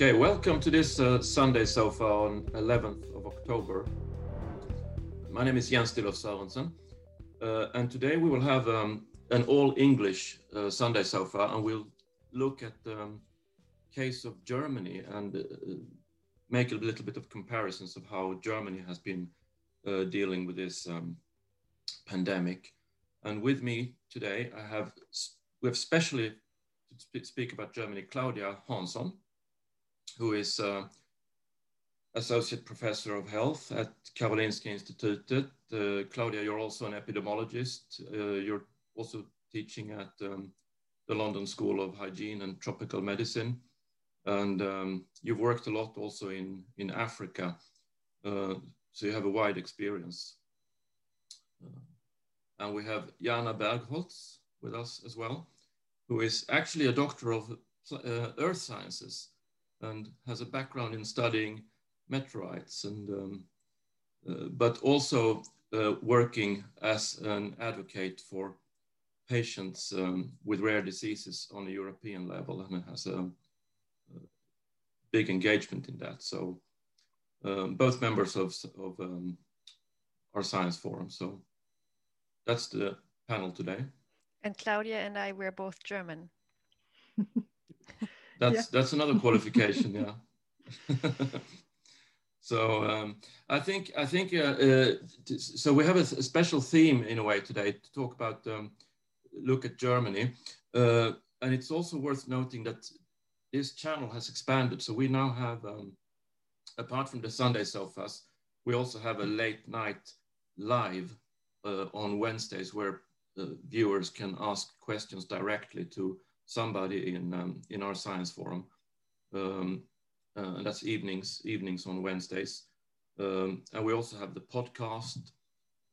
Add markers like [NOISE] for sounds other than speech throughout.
Okay, welcome to this uh, Sunday sofa on 11th of October. My name is Jens Stilhoff Sørensen, uh, and today we will have um, an all English uh, Sunday sofa and we'll look at the um, case of Germany and uh, make a little bit of comparisons of how Germany has been uh, dealing with this um, pandemic. And with me today, I have we have specially to speak about Germany, Claudia Hanson who is uh, associate professor of health at Karolinska Institutet. Uh, Claudia, you're also an epidemiologist. Uh, you're also teaching at um, the London School of Hygiene and Tropical Medicine. And um, you've worked a lot also in, in Africa. Uh, so you have a wide experience. Uh, and we have Jana Bergholtz with us as well, who is actually a doctor of uh, earth sciences and has a background in studying meteorites and um, uh, but also uh, working as an advocate for patients um, with rare diseases on a European level and has a, a big engagement in that. So um, both members of, of um, our science forum. So that's the panel today. And Claudia and I, we're both German. [LAUGHS] that's yeah. that's another qualification yeah [LAUGHS] so um, i think i think uh, uh, so we have a, a, special theme in a way today to talk about um, look at germany uh, and it's also worth noting that this channel has expanded so we now have um, apart from the sunday sofas we also have a late night live uh, on wednesdays where uh, viewers can ask questions directly to somebody in um, in our science forum. Um, uh, and that's evenings evenings on Wednesdays. Um, and we also have the podcast.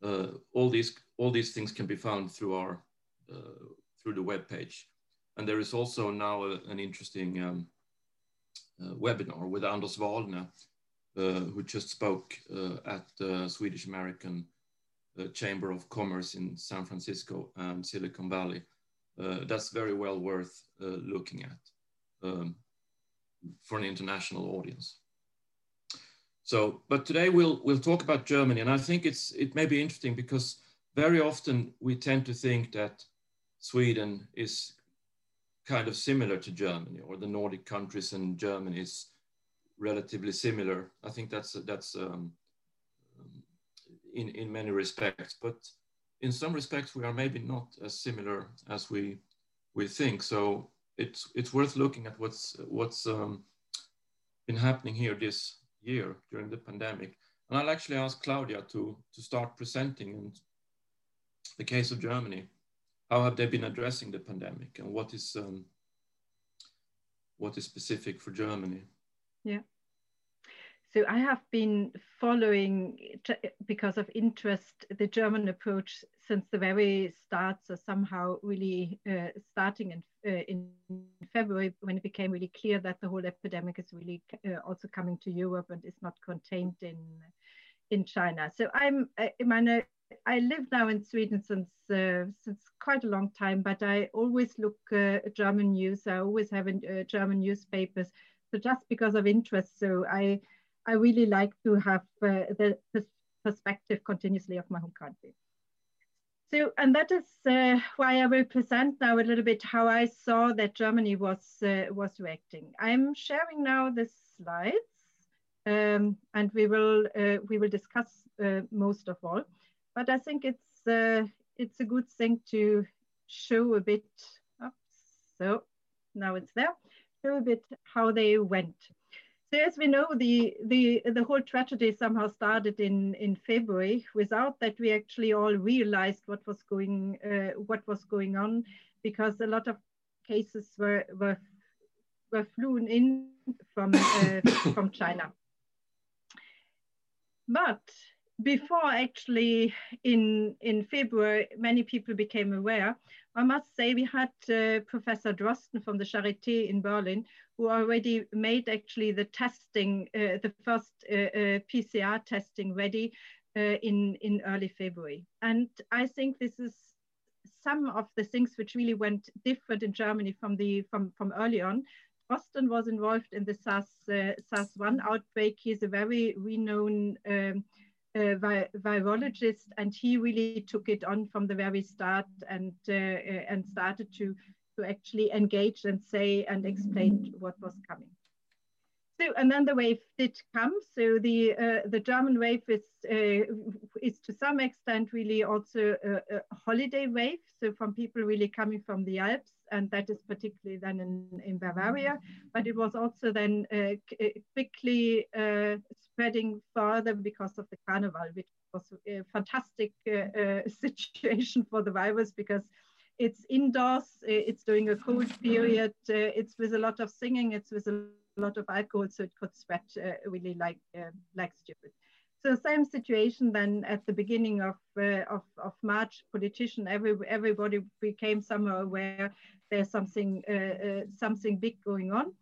Uh, all these all these things can be found through our uh, through the web page. And there is also now a, an interesting um, uh, webinar with Anders Vahlne, uh, who just spoke uh, at the Swedish American Chamber of Commerce in San Francisco and Silicon Valley that's very well worth uh, looking at um, for an international audience. So, but today we'll we'll talk about Germany, and I think it's it may be interesting because very often we tend to think that Sweden is kind of similar to Germany, or the Nordic countries and Germany is relatively similar. I think that's that's um, in in many respects, but in some respects, we are maybe not as similar as we we think. So it's it's worth looking at what's what's um, been happening here this year during the pandemic. And I'll actually ask Claudia to to start presenting in the case of Germany. How have they been addressing the pandemic, and what is um, what is specific for Germany? Yeah. So I have been following, because of interest, the German approach since the very start. So somehow really uh, starting in, uh, in February when it became really clear that the whole epidemic is really uh, also coming to Europe and is not contained in in China. So I'm, I, meine, I live now in Sweden since uh, since quite a long time, but I always look uh, German news. I always have uh, German newspapers. So just because of interest, so I I really like to have uh, the, perspective continuously of my home country. So, and that is uh, why I will present now a little bit how I saw that Germany was uh, was reacting. I'm sharing now the slides, um, and we will uh, we will discuss uh, most of all. But I think it's uh, it's a good thing to show a bit. So now it's there. Show a bit how they went. So as we know, the, the, the whole tragedy somehow started in, in February without that we actually all realized what was going, uh, what was going on because a lot of cases were, were, were flown in from, uh, [COUGHS] from China. But before actually in, in February, many people became aware. I must say we had uh, Professor Drosten from the Charité in Berlin, who already made actually the testing, uh, the first uh, uh PCR testing ready uh, in, in early February. And I think this is some of the things which really went different in Germany from, the, from, from early on. Drosten was involved in the SARS, uh, SARS-1 outbreak. He's a very renowned um, uh, vi virologist, and he really took it on from the very start and uh, uh, and started to to actually engage and say and explain what was coming. So and then the wave did come. So the uh, the German wave is uh, is to some extent really also a, a, holiday wave. So from people really coming from the Alps, and that is particularly then in, in Bavaria. But it was also then uh, uh quickly uh, spreading further because of the carnival, which was a fantastic uh, [LAUGHS] situation for the virus because it's indoors, it's during a cold period, it's with a lot of singing, it's with a lot of alcohol, so it could spread uh, really like uh, like stupid. So same situation then at the beginning of uh, of, of March, politician every everybody became somehow aware there's something something big going on.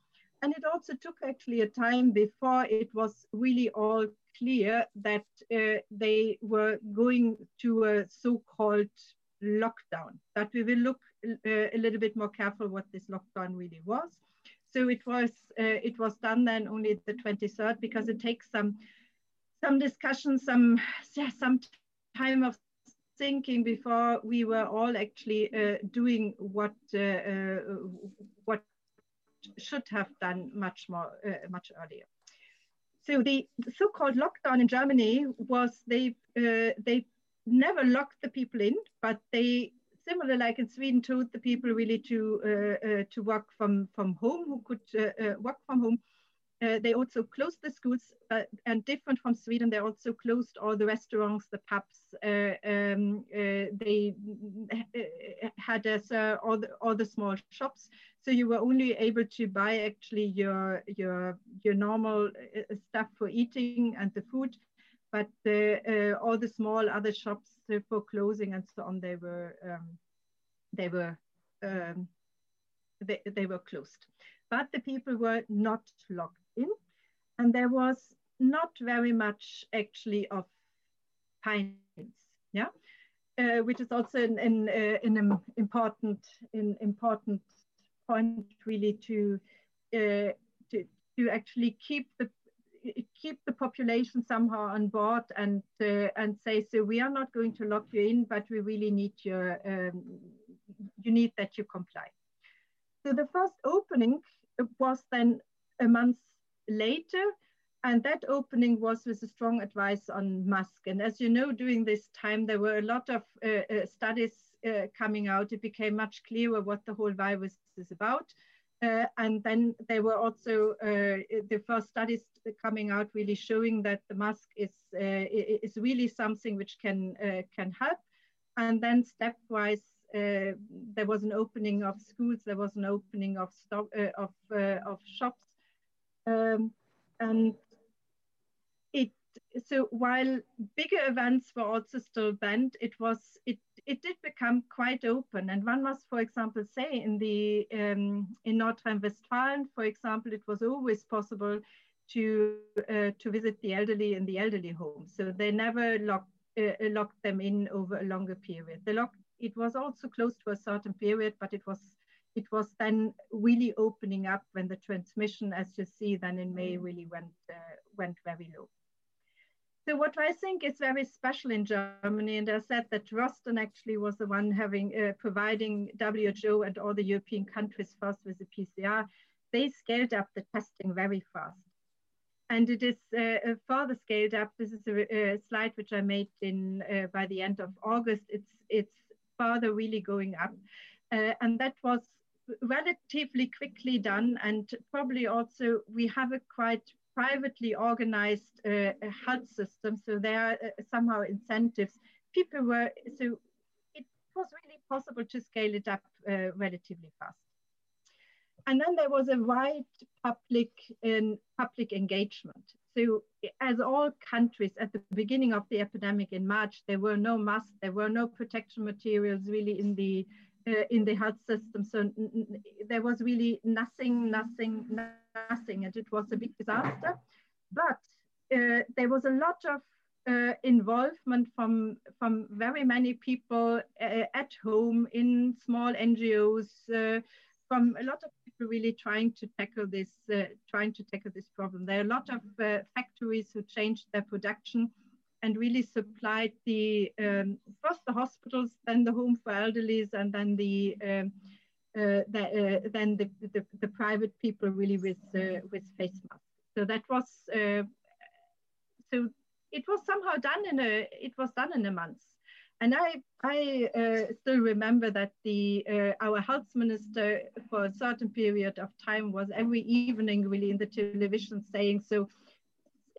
And it also took actually a time before it was really all clear that uh, they were going to a so-called lockdown, that we will look uh, a little bit more careful what this lockdown really was. So it was uh, it was done then only the 23rd because it takes some some discussion, some yeah, some time of thinking before we were all actually uh, doing what uh, uh what should have done much more uh, much earlier. So the so-called lockdown in Germany was they uh, they never locked the people in, but they similar like in Sweden, told the people really to uh, uh, to work from from home, who could uh, work from home. they also closed the schools, and different from Sweden, they also closed all the restaurants, the pubs. Um, they had as all the all the small shops, so you were only able to buy actually your your your normal stuff for eating and the food but uh, all the small other shops for clothing and so on, they were um, they were um, they, they were closed. But the people were not locked in, and there was not very much actually of pines, yeah, uh, which is also an, an, uh, an important an important point really to uh, to to actually keep the keep the population somehow on board and uh, and say so we are not going to lock you in but we really need your um, you need that you comply. So the first opening was then a month later and that opening was with a strong advice on mask and as you know during this time there were a lot of uh, uh, studies uh, coming out. It became much clearer what the whole virus is about uh, and then there were also uh, the first studies coming out really showing that the mask is uh, is really something which can uh, can help. And then stepwise, uh, there was an opening of schools, there was an opening of stop, uh, of of shops, um, and so while bigger events were also still banned, it was it it did become quite open. And one must, for example, say in the um, in North Rhine-Westphalia, for example, it was always possible to uh, to visit the elderly in the elderly home. So they never locked uh, locked them in over a longer period. The lock it was also closed for a certain period, but it was it was then really opening up when the transmission, as you see, then in May really went uh, went very low. So what I think is very special in Germany, and I said that Drosten actually was the one having uh, providing WHO and all the European countries first with the PCR. They scaled up the testing very fast. And it is uh, uh, further scaled up. This is a, a slide which I made in uh, by the end of August. It's it's further really going up, uh, and that was relatively quickly done. And probably also we have a quite privately organized uh, health system. So there are uh, somehow incentives. People were, so it was really possible to scale it up uh, relatively fast. And then there was a wide public public engagement. So as all countries at the beginning of the epidemic in March, there were no masks, there were no protection materials really in the uh, in the health system. So there was really nothing, nothing, nothing, and it was a big disaster. But uh, there was a lot of uh, involvement from from very many people uh, at home in small NGOs, uh, from a lot of people really trying to tackle this, uh, trying to tackle this problem. There are a lot of factories who changed their production and really supplied the um, first the hospitals, then the home for elderlies, and then the, um, uh, the uh, then the, the, the, private people really with uh, with face masks. So that was so it was somehow done in a it was done in a month and I, I uh, still remember that the uh, our health minister for a certain period of time was every evening really in the television saying, so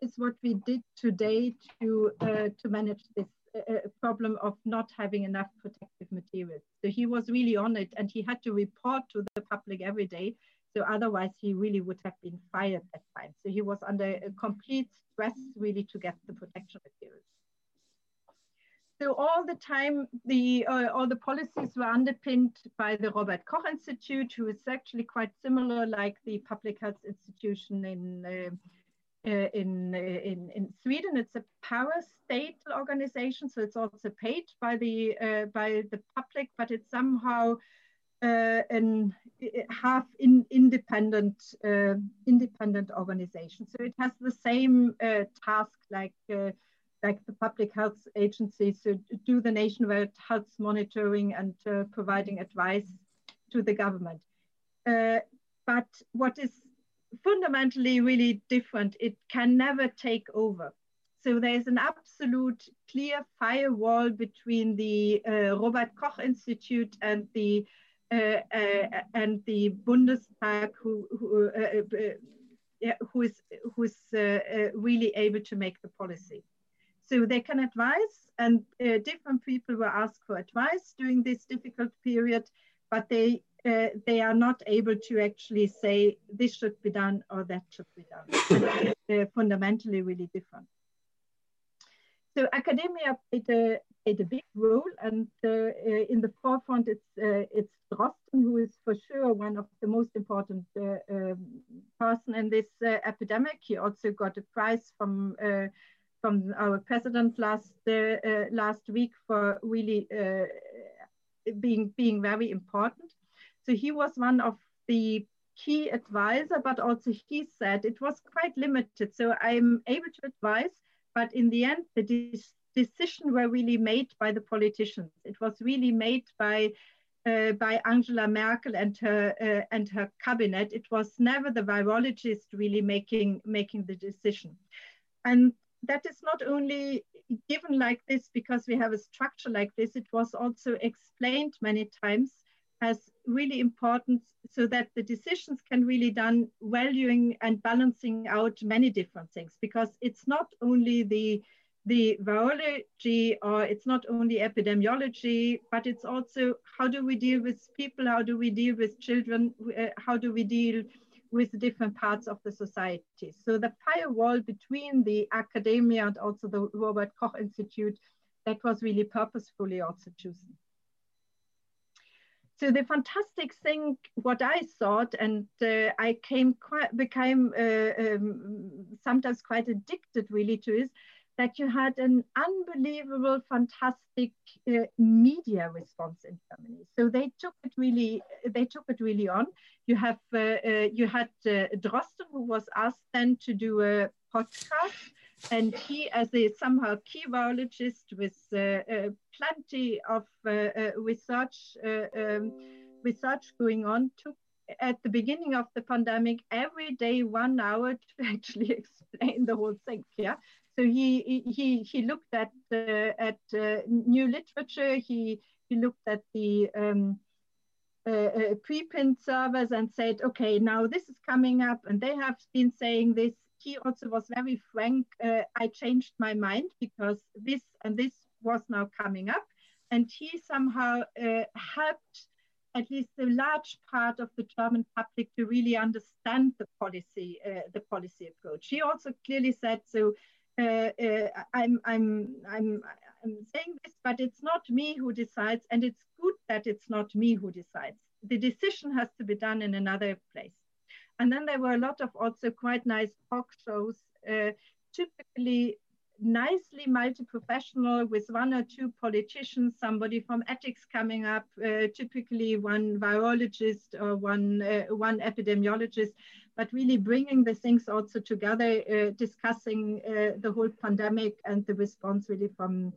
it's what we did today to, uh, to manage this uh, problem of not having enough protective materials. So he was really on it and he had to report to the public every day. So otherwise he really would have been fired at times. So he was under a complete stress really to get the protection materials. So all the time, the uh, all the policies were underpinned by the Robert Koch Institute, who is actually quite similar, like the public health institution in uh, in, uh, in in Sweden. It's a power state organization, so it's also paid by the uh, by the public, but it's somehow uh, an half in independent independent organization. So it has the same task like like the public health agency. to do the nationwide health monitoring and uh, providing advice to the government. Uh, but what is fundamentally really different, it can never take over. So there's an absolute clear firewall between the uh, Robert Koch Institute and the uh, uh, and the Bundestag, who who, uh, who is who is really able to make the policy. So they can advise, and uh, different people were asked for advice during this difficult period, but they uh, they are not able to actually say this should be done or that should be done. [LAUGHS] They're fundamentally really different. So academia played a, played a big role, and uh, uh, in the forefront, it's uh, it's Drosten, who is for sure one of the most important um, person in this epidemic. He also got a prize from from our president last uh, uh, last week for really uh, being being very important. So he was one of the key advisor, but also he said it was quite limited. So I'm able to advise, but in the end, the de decision were really made by the politicians. It was really made by uh, by Angela Merkel and her uh, and her cabinet. It was never the virologist really making making the decision. And that is not only given like this because we have a structure like this, it was also explained many times as really important so that the decisions can really done valuing and balancing out many different things because it's not only the the virology or it's not only epidemiology but it's also how do we deal with people how do we deal with children uh, how do we deal with different parts of the society. So the firewall between the academia and also the Robert Koch Institute, that was really purposefully also chosen. So the fantastic thing, what I thought, and uh, I came quite, became uh, um, sometimes quite addicted really to is that you had an unbelievable, fantastic uh, media response in Germany. So they took it really, they took it really on. You have, uh, uh, you had uh, Drosten, who was asked then to do a podcast, and he, as a somehow key biologist with uh, uh, plenty of research, um, research going on, took at the beginning of the pandemic every day one hour to [LAUGHS] actually explain the whole thing. Yeah, so he he he looked at uh, at uh, new literature. He he looked at the um, uh, uh, preprint servers and said, okay, now this is coming up, and they have been saying this. He also was very frank. Uh, I changed my mind because this and this was now coming up, and he somehow uh, helped at least a large part of the German public to really understand the policy, uh, the policy approach. He also clearly said, so uh, uh, I'm, I'm, I'm, I'm saying this, but it's not me who decides, and it's good that it's not me who decides. The decision has to be done in another place. And then there were a lot of also quite nice talk shows, uh, typically nicely multi-professional with one or two politicians, somebody from ethics coming up, uh, typically one virologist or one, uh, one epidemiologist, but really bringing the things also together, uh, discussing uh, the whole pandemic and the response really from,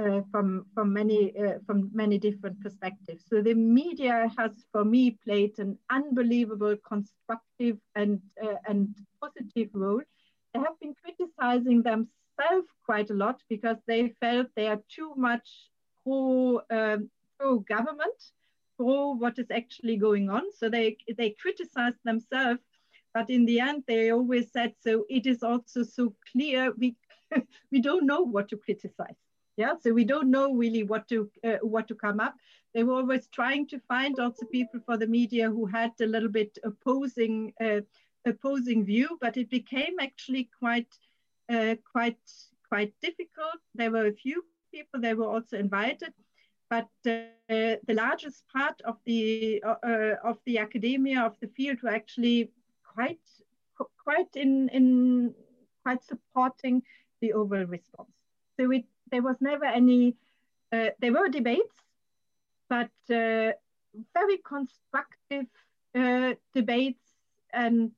uh, from, from, many, uh, from many different perspectives. So the media has, for me, played an unbelievable constructive and, and positive role. They have been criticizing themselves quite a lot because they felt they are too much pro, um, pro government, pro what is actually going on. So they, they criticized themselves, but in the end, they always said, so it is also so clear we, [LAUGHS] we don't know what to criticize. Yeah, so we don't know really what to uh, what to come up. They were always trying to find also people for the media who had a little bit opposing uh, opposing view, but it became actually quite uh, quite quite difficult. There were a few people They were also invited, but uh, the largest part of the uh, uh, of the academia of the field were actually quite quite in in quite supporting the overall response. So it there was never any. Uh, there were debates, but uh, very constructive debates and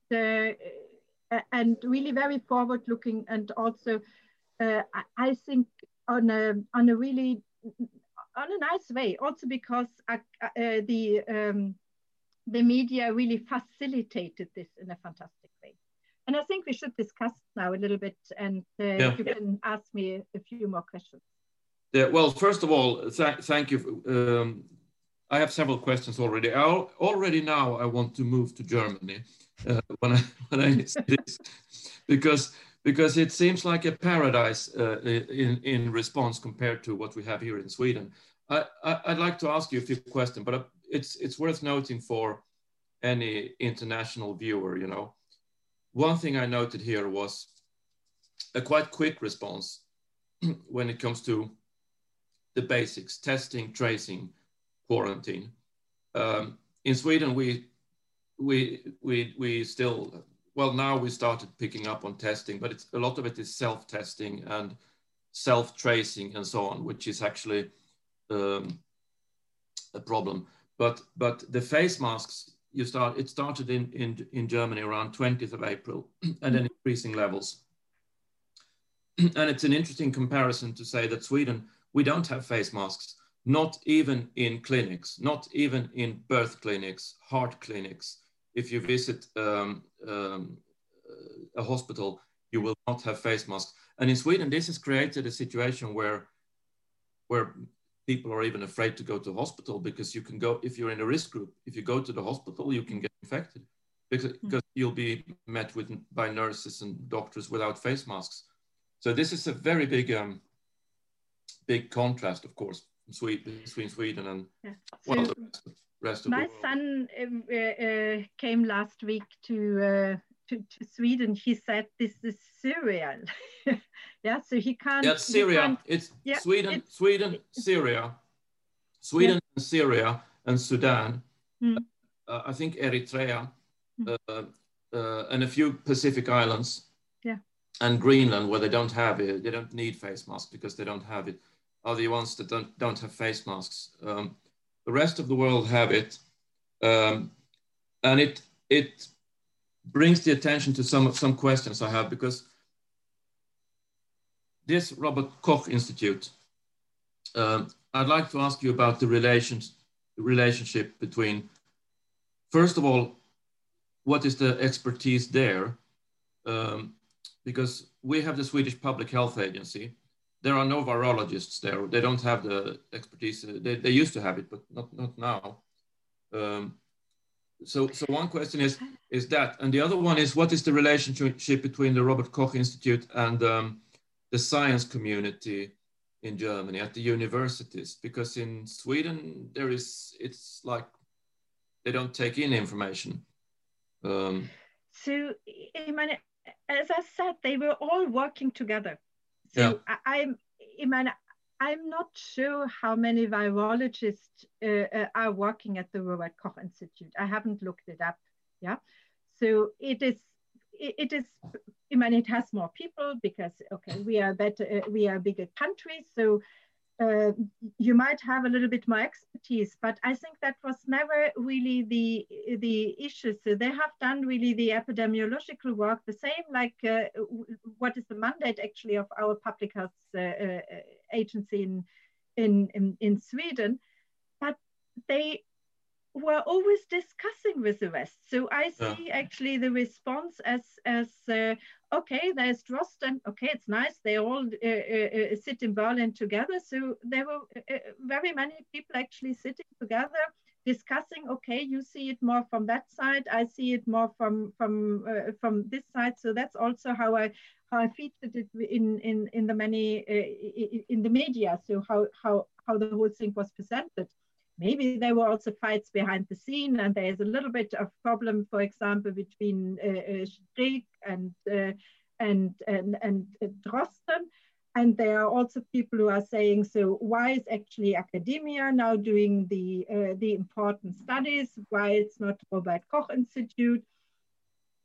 and really very forward looking and also uh, I think on a on a really on a nice way also because uh, uh, the um, the media really facilitated this in a fantastic way and I think we should discuss now a little bit and uh, yeah. you can ask me a few more questions yeah well first of all th thank you um, I have several questions already. I already now I want to move to Germany uh, when I [LAUGHS] when I see this because because it seems like a paradise uh, in in response compared to what we have here in Sweden. I, I would like to ask you a few questions, but it's it's worth noting for any international viewer. You know, one thing I noted here was a quite quick response [CLEARS THROAT] when it comes to the basics: testing, tracing, quarantine. Um, in Sweden, we we we we still well now we started picking up on testing, but it's a lot of it is self-testing and self-tracing and so on, which is actually um, a problem. But but the face masks you start it started in in in Germany around 20th of April [CLEARS THROAT] and then increasing levels. [CLEARS THROAT] and it's an interesting comparison to say that Sweden we don't have face masks not even in clinics, not even in birth clinics, heart clinics. If you visit um, um, a hospital, you will not have face masks. And in Sweden, this has created a situation where, where people are even afraid to go to hospital because you can go, if you're in a risk group, if you go to the hospital, you can get infected because, mm. because you'll be met with by nurses and doctors without face masks. So this is a very big, um, big contrast, of course, Sweden, between Sweden and yeah. so well, the rest, rest of my son uh, uh, came last week to, uh, to, to Sweden. He said this is Syria. [LAUGHS] yeah, so he can't. Yeah, Syria. Can't, it's yeah, Sweden, it's, Sweden, Syria, Sweden, yeah. and Syria, and Sudan. Mm. I think Eritrea, mm. and a few Pacific islands. Yeah. And Greenland, where they don't have it, they don't need face masks because they don't have it are the ones that don't, don't have face masks. Um, the rest of the world have it. Um, and it, it brings the attention to some, some questions I have because this Robert Koch Institute, um, I'd like to ask you about the relations, relationship between, first of all, what is the expertise there? Um, because we have the Swedish Public Health Agency, there are no virologists there. They don't have the expertise. They, they used to have it, but not, not now. Um, so, so one question is, is that, and the other one is, what is the relationship between the Robert Koch Institute and um, the science community in Germany at the universities? Because in Sweden, there is, it's like they don't take in information. Um, so, I mean, as I said, they were all working together. So yeah. I, I'm, I'm not sure how many virologists uh, uh, are working at the Robert Koch Institute. I haven't looked it up. Yeah. So it is, it, is I mean, it has more people because okay, we are better, uh, we are a bigger country, so uh, you might have a little bit more expertise, but I think that was never really the the issue. So they have done really the epidemiological work, the same like uh, what is the mandate actually of our public health uh, uh agency in, in, in in Sweden, but they were always discussing with the West. So I see yeah. actually the response as as uh, okay, there's Drosten. Okay, it's nice. They all uh, uh, uh sit in Berlin together. So there were uh, uh, very many people actually sitting together discussing. Okay, you see it more from that side. I see it more from from from this side. So that's also how I how I featured it in in in the many in the media. So how how how the whole thing was presented maybe there were also fights behind the scene and there's a little bit of problem for example between uh, uh, and, uh, and and and uh, Drosten. And there are also people who are saying so why is actually academia now doing the uh, the important studies? Why it's not Robert Koch Institute?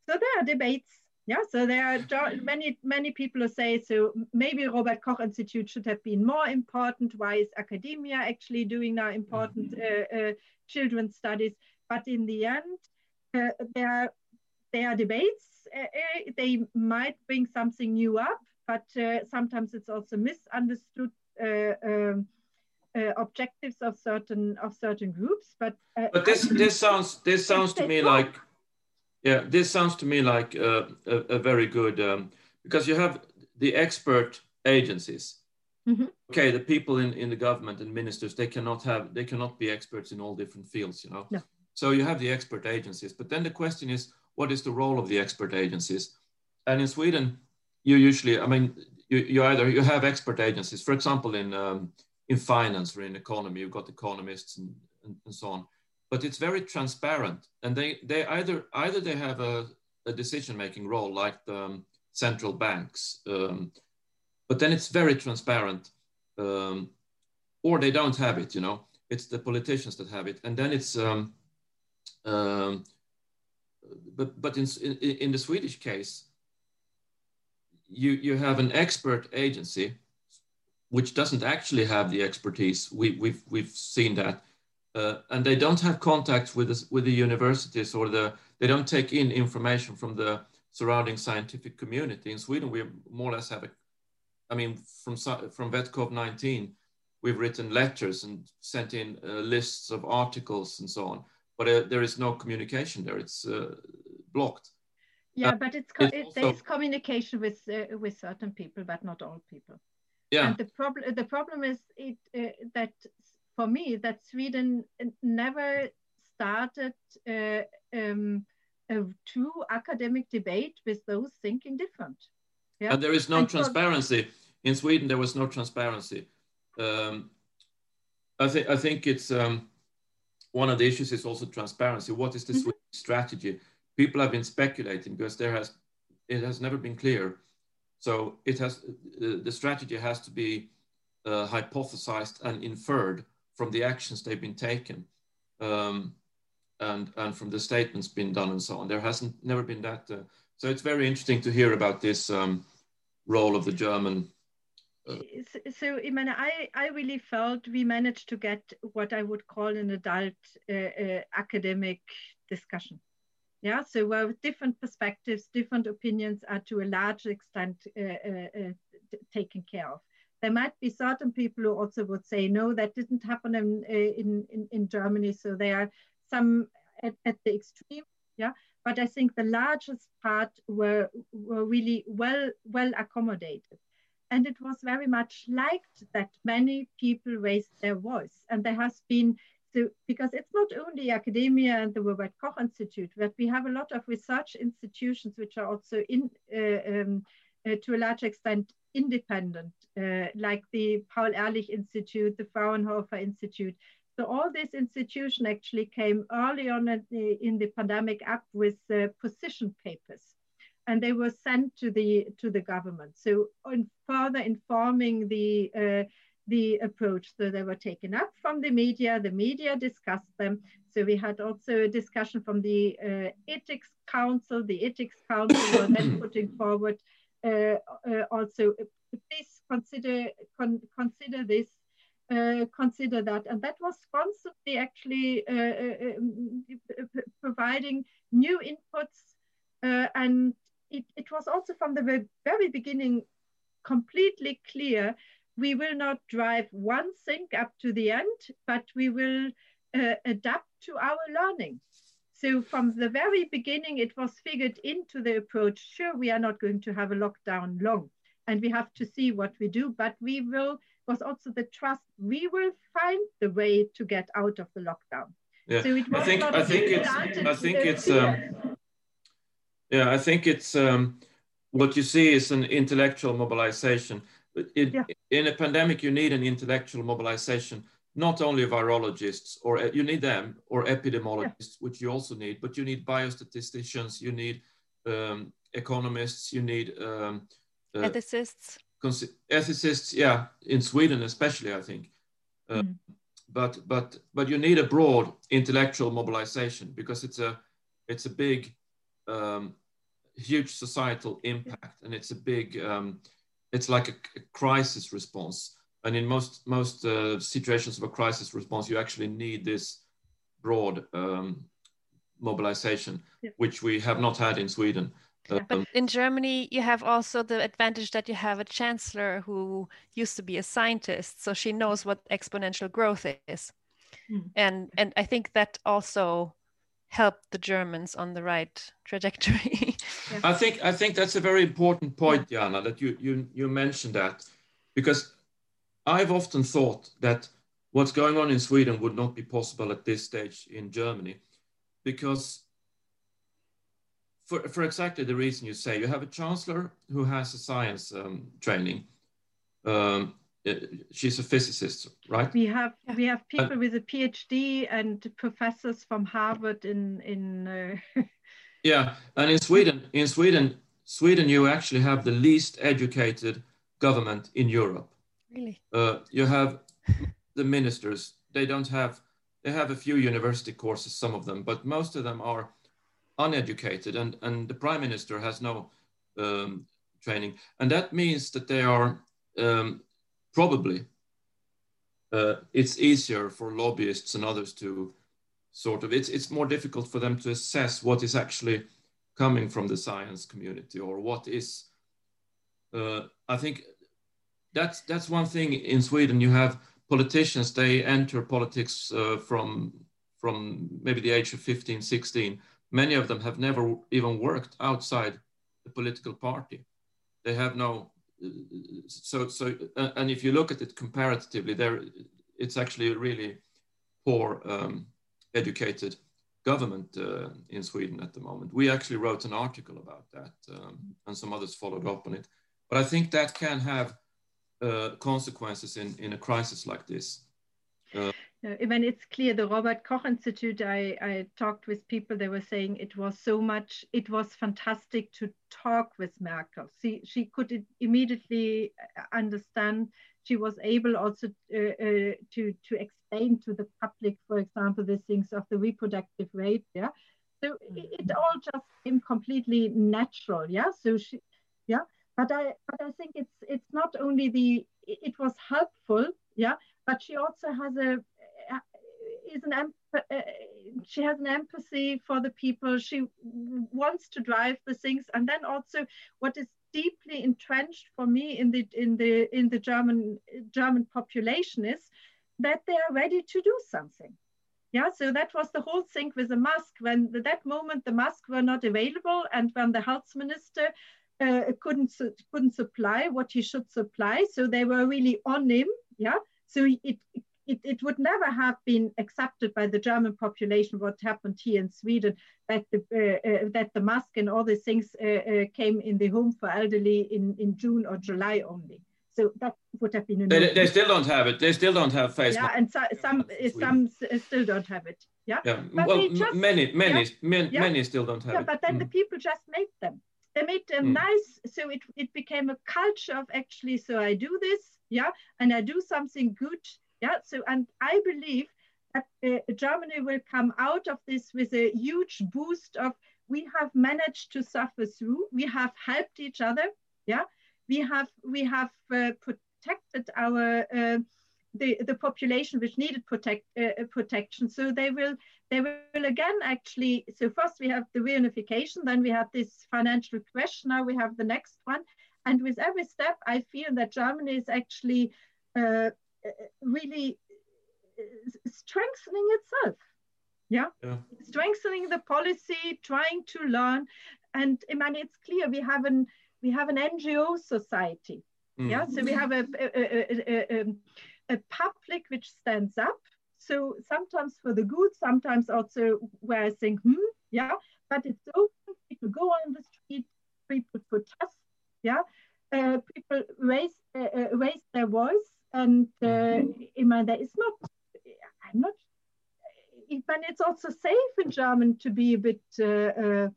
So there are debates yeah, so there are many, many people who say, so maybe Robert Koch Institute should have been more important. Why is academia actually doing now important mm-hmm. uh, uh, children's studies? But in the end, uh, there, are, there are debates. Uh, uh, they might bring something new up, but uh, sometimes it's also misunderstood um, objectives of certain of certain groups. But but this this sounds this sounds to me like yeah, this sounds to me like a, a, a very good um, because you have the expert agencies. Mm-hmm. Okay, the people in, in the government and ministers they cannot have they cannot be experts in all different fields, you know. No. So you have the expert agencies, but then the question is, what is the role of the expert agencies? And in Sweden, you usually, I mean, you, you either you have expert agencies, for example, in um, in finance or in economy, you've got economists and, and, and so on but it's very transparent and they they either either they have a, a decision making role like the um, central banks um, but then it's very transparent um, or they don't have it you know? It's the politicians that have it and then it's um, um, but but in, in, in the swedish case you you have an expert agency which doesn't actually have the expertise. We, we've we've seen that uh, and they don't have contacts with the, with the universities or the they don't take in information from the surrounding scientific community. In Sweden, we more or less have a, I mean, from from VetCov 19, we've written letters and sent in uh, lists of articles and so on, but uh, there is no communication there. It's uh, blocked. Yeah, but it's, co- it, also, there is communication with uh, with certain people, but not all people. Yeah. And the problem the problem is it uh, that for me that Sweden never started uh, um, a true academic debate with those thinking different. Yeah? And there is no and transparency. In Sweden, there was no transparency. Um, I, think I think it's um, one of the issues is also transparency. What is the mm -hmm. strategy? People have been speculating because there has it has never been clear. So it has the strategy has to be uh, hypothesized and inferred from the actions they've been taken um, and, and from the statements being done and so on. There hasn't never been that. Uh, so it's very interesting to hear about this um, role of the German. Uh, so, Imane, I, I really felt we managed to get what I would call an adult uh, uh academic discussion. Yeah, so where different perspectives, different opinions are to a large extent uh, uh, taken care of there might be certain people who also would say, no, that didn't happen in, in, in, in Germany. So there are some at, at, the extreme, yeah. But I think the largest part were, were really well, well accommodated. And it was very much liked that many people raised their voice. And there has been, so because it's not only academia and the Robert Koch Institute, but we have a lot of research institutions which are also in, uh, um, uh, to a large extent independent, uh, like the Paul Ehrlich Institute, the Fraunhofer Institute. So all these institutions actually came early on in the, in the pandemic up with uh, position papers, and they were sent to the to the government. So in further informing the uh, the approach. So they were taken up from the media, the media discussed them. So we had also a discussion from the uh, Ethics Council. The Ethics Council were then [COUGHS] putting forward also, please consider, con consider this, uh, consider that. And that was constantly actually uh, uh, um, providing new inputs. and it, it was also from the very beginning completely clear we will not drive one thing up to the end, but we will uh, adapt to our learning. So from the very beginning, it was figured into the approach. Sure, we are not going to have a lockdown long, and we have to see what we do, but we will. Was also the trust we will find the way to get out of the lockdown. Yeah, so I think I think it's I think it's um, yeah I think it's um, what you see is an intellectual mobilization it, yeah. in a pandemic, you need an intellectual mobilization, not only virologists, or you need them, or epidemiologists, yeah. which you also need, but you need biostatisticians, you need um, economists, you need um, uh, ethicists. Ethicists, yeah, in Sweden especially, I think. Uh, mm. But but but you need a broad intellectual mobilization because it's a it's a big, um, huge societal impact, and it's a big um, it's like a, a crisis response. And in most most uh, situations of a crisis response, you actually need this broad um, mobilization, yeah. which we have not had in Sweden. Um, but in Germany, you have also the advantage that you have a chancellor who used to be a scientist, so she knows what exponential growth is, mm. and and I think that also helped the Germans on the right trajectory. [LAUGHS] I think I think that's a very important point, Jana, that you you you mentioned that, because I've often thought that what's going on in Sweden would not be possible at this stage in Germany, because for, for exactly the reason you say, you have a chancellor who has a science um, training. Um, uh, she's a physicist, right? We have we have people with a PhD and professors from Harvard in in. Uh... [LAUGHS] yeah, and in Sweden, in Sweden, Sweden, you actually have the least educated government in Europe. Really? Uh, you have the ministers. They don't have. They have a few university courses, some of them, but most of them are uneducated, and and the prime minister has no um, training, and that means that they are. Um, probably uh, it's easier for lobbyists and others to sort of it's it's more difficult for them to assess what is actually coming from the science community or what is uh, i think that's that's one thing in sweden you have politicians they enter politics uh, from from maybe the age of 15 16 many of them have never even worked outside the political party they have no so so uh, and if you look at it comparatively there it's actually a really poor um, educated government uh, in Sweden at the moment. We actually wrote an article about that, um, and some others followed up on it. But I think that can have uh, consequences in, in a crisis like this. Uh, I mean, it's clear the Robert Koch Institute, I, I talked with people, they were saying it was so much, it was fantastic to talk with Merkel. She, she could immediately uh, understand, she was able also uh, uh, to, to explain to the public, for example, the things of the reproductive rate. Yeah. So it, it all just came completely natural. Yeah. So she, yeah. But I, but I think it's, it's not only the, it was helpful. Yeah but she also has a is an uh, she has an empathy for the people. She wants to drive the things, and then also what is deeply entrenched for me in the in the in the German German population is that they are ready to do something. Yeah, so that was the whole thing with the mask. When at that moment the masks were not available, and when the health minister uh, couldn't couldn't supply what he should supply, so they were really on him. Yeah, so it it, it would never have been accepted by the German population what happened here in Sweden that the uh, uh, that the mask and all these things uh, uh, came in the home for elderly in, in June or July only. So that would have been. They, they, still don't have it. They still don't have face. Yeah, and so, some some still don't have it. Yeah. Yeah. But well, just, many many yeah, many, yeah. many still don't have yeah, it. But then mm. the people just made them. They made them mm. nice, so it, it became a culture of actually, so I do this, yeah, and I do something good, yeah. So, and I believe that uh, Germany will come out of this with a huge boost of we have managed to suffer through, we have helped each other, yeah. We have we have uh, protected our uh, the, the population which needed protect, uh, protection. So they will they will again actually, so first we have the reunification, then we have this financial question, now we have the next one. And with every step, I feel that Germany is actually uh, really strengthening itself. Yeah? yeah? strengthening the policy, trying to learn. And I mean, it's clear we have an we have an NGO society. Mm. Yeah, so we have a, a, a, a public which stands up. So sometimes for the good, sometimes also where I think, hmm, yeah, but it's open. People go on the street, people protest, yeah, uh, people raise uh, uh raise their voice, and uh, mm-hmm. I mean, there is not. I'm not. But it's also safe in German to be a bit uh, uh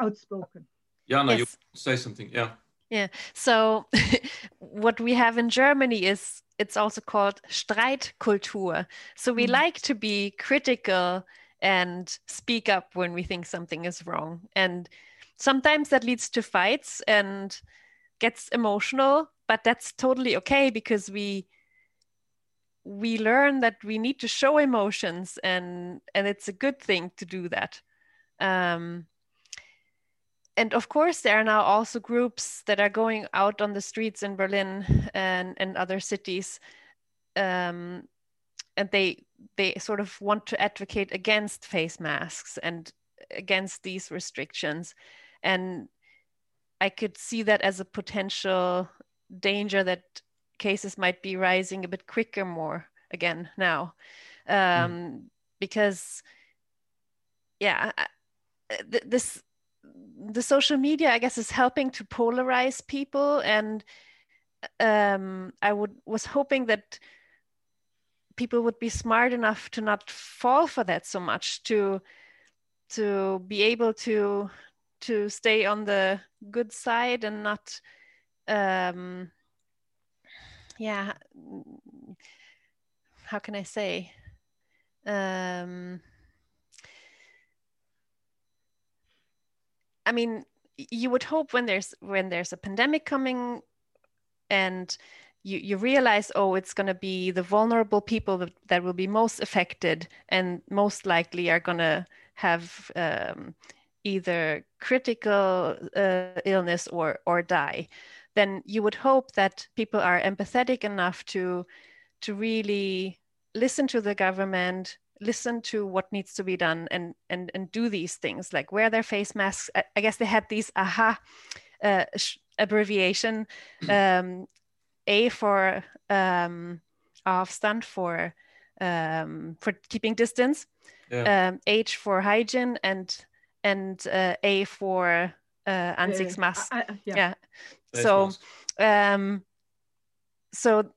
outspoken. Yeah, no, yes. you say something. Yeah. Yeah. So [LAUGHS] what we have in Germany is it's also called Streitkultur. So we mm. like to be critical and speak up when we think something is wrong. And sometimes that leads to fights and gets emotional, but that's totally okay because we we learn that we need to show emotions and and it's a good thing to do that. Um, and of course, there are now also groups that are going out on the streets in Berlin and, and other cities. Um, and they they sort of want to advocate against face masks and against these restrictions. And I could see that as a potential danger that cases might be rising a bit quicker more again now. Um, mm. Because, yeah, th- this the social media i guess is helping to polarize people. And um, i would was hoping that people would be smart enough to not fall for that so much to to be able to to stay on the good side and not um yeah how can i say? Um I mean, you would hope when there's when there's a pandemic coming and you, you realize oh it's going to be the vulnerable people that, that will be most affected and most likely are going to have um, either critical uh, illness or or die then you would hope that people are empathetic enough to to really listen to the government listen to what needs to be done and and and do these things like wear their face masks. I, I guess they had these aha uh, abbreviation [CLEARS THROAT] um, a for um, Abstand for um, for keeping distance yeah. um, h for hygiene and and uh, a for uh, uh, yeah, yeah. so um so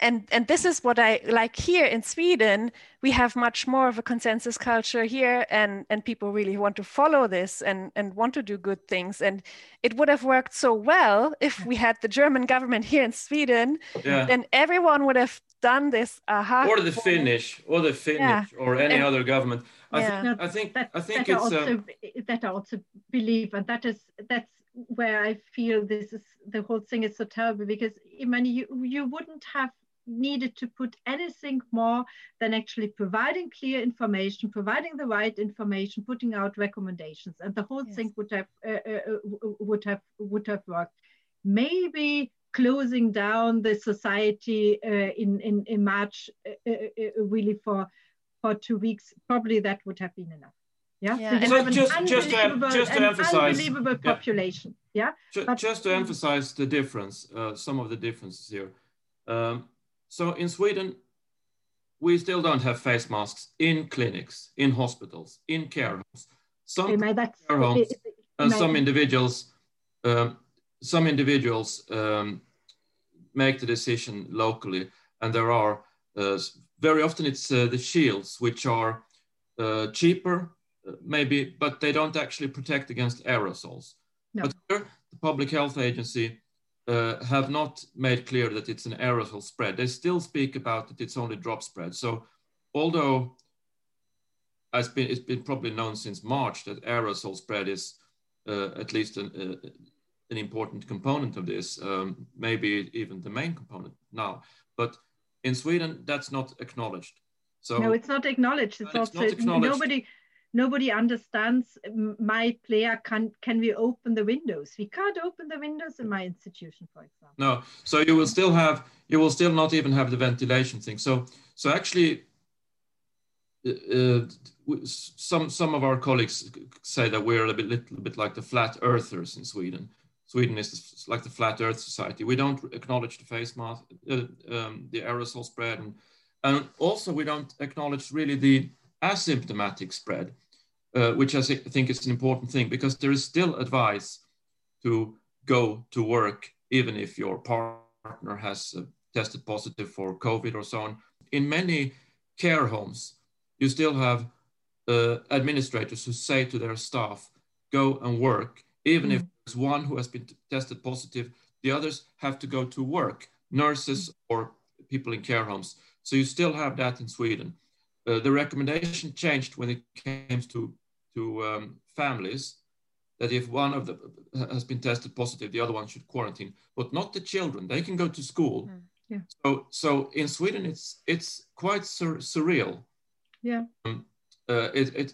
and and this is what i like here in sweden we have much more of a consensus culture here and and people really want to follow this and and want to do good things and it would have worked so well if we had the german government here in sweden yeah. then everyone would have done this aha or the finnish or the finnish yeah. or any and, other government i yeah. think i think that, i think that it's uh, also, uh, that i also believe and that is that's where I feel this is the whole thing is so terrible because I mean you you wouldn't have needed to put anything more than actually providing clear information, providing the right information, putting out recommendations, and the whole yes. thing would have uh, uh, uh, would have would have worked. Maybe closing down the society uh, in, in in March uh, uh, really for for two weeks, probably that would have been enough. Yeah. yeah. So, so just just to, just to emphasize unbelievable population. Yeah. yeah? Just, just to emphasize the difference, some of the differences here. Um, so in Sweden, we still don't have face masks in clinics, in hospitals, in care homes. Some care homes and some individuals, um, some individuals um, make the decision locally, and there are uh, very often it's uh, the shields which are uh, cheaper, uh, maybe, but they don't actually protect against aerosols. No. But here, the Public Health Agency uh, have not made clear that it's an aerosol spread. They still speak about that it's only drop spread. So although it's been, it's been probably known since March that aerosol spread is uh, at least an, uh, an important component of this, um, maybe even the main component now. But in Sweden, that's not acknowledged. So no, it's not acknowledged. It's, also not acknowledged. nobody nobody understands my player can can we open the windows? We can't open the windows in my institution for example. No so you will still have you will still not even have the ventilation thing. So so actually uh, uh some some of our colleagues say that we're a bit, little bit like the flat earthers in sweden. Sweden is like the flat earth society. We don't acknowledge the face mask uh, um, the aerosol spread and and also, we don't acknowledge really the asymptomatic spread, uh, which I think is an important thing because there is still advice to go to work even if your partner has uh, tested positive for COVID or so on. In many care homes, you still have uh, administrators who say to their staff, go and work, even mm. if there's one who has been tested positive, the others have to go to work, nurses or people in care homes. So you still have that in Sweden. Uh, the recommendation changed when it came to, to um, families that if one of them has been tested positive, the other one should quarantine, but not the children. They can go to school. Mm, yeah. So, so in Sweden, it's it's quite sur surreal. Yeah. Um, uh, it, it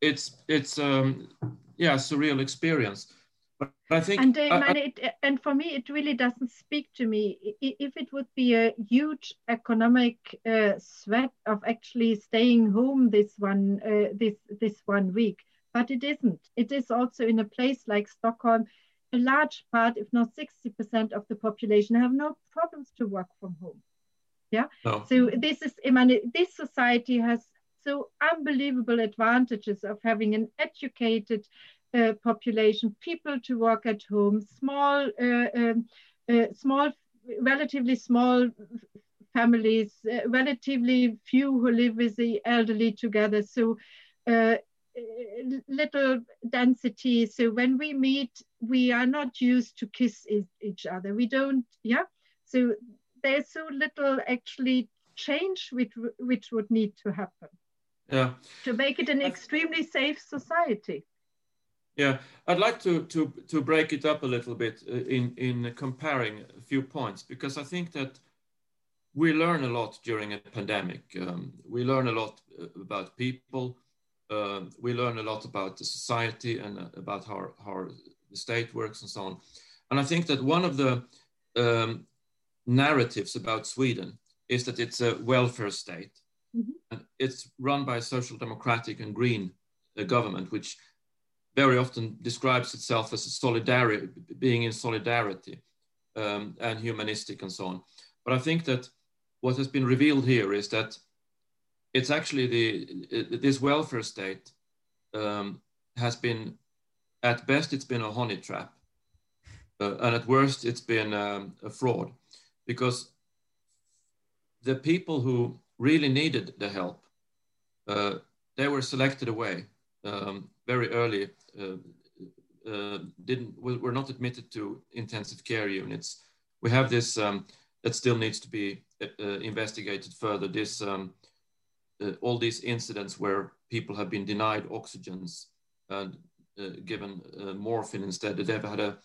it's it's um, yeah surreal experience. But I think, and, uh, I, it, and for me, it really doesn't speak to me. If it would be a huge economic uh, sweat of actually staying home this one uh, this this one week, but it isn't. It is also in a place like Stockholm, a large part, if not sixty percent of the population, have no problems to work from home. Yeah. No. So this is, I mean, this society has so unbelievable advantages of having an educated uh, population, people to work at home, small, uh, um, uh, small, relatively small families, uh, relatively few who live with the elderly together. So uh, little density. So when we meet, we are not used to kiss each other. We don't, yeah. So there's so little actually change which which would need to happen. Yeah. To make it an extremely safe society. Yeah, I'd like to, to, to break it up a little bit uh, in, in comparing a few points because I think that we learn a lot during a pandemic. Um, we learn a lot uh, about people. Uh, we learn a lot about the society and uh, about how, how the state works and so on. And I think that one of the um, narratives about Sweden is that it's a welfare state. Mm -hmm. And it's run by a social democratic and green uh, government, which very often describes itself as solidarity, being in solidarity um, and humanistic and so on. But I think that what has been revealed here is that it's actually the this welfare state um, has been at best it's been a honey trap, uh, and at worst it's been um, a fraud, because the people who really needed the help, uh, they were selected away um, very early uh, uh, didn't were not admitted to intensive care units. We have this um, that still needs to be uh, investigated further. This um, all these incidents where people have been denied oxygens and given morphine instead. They've had a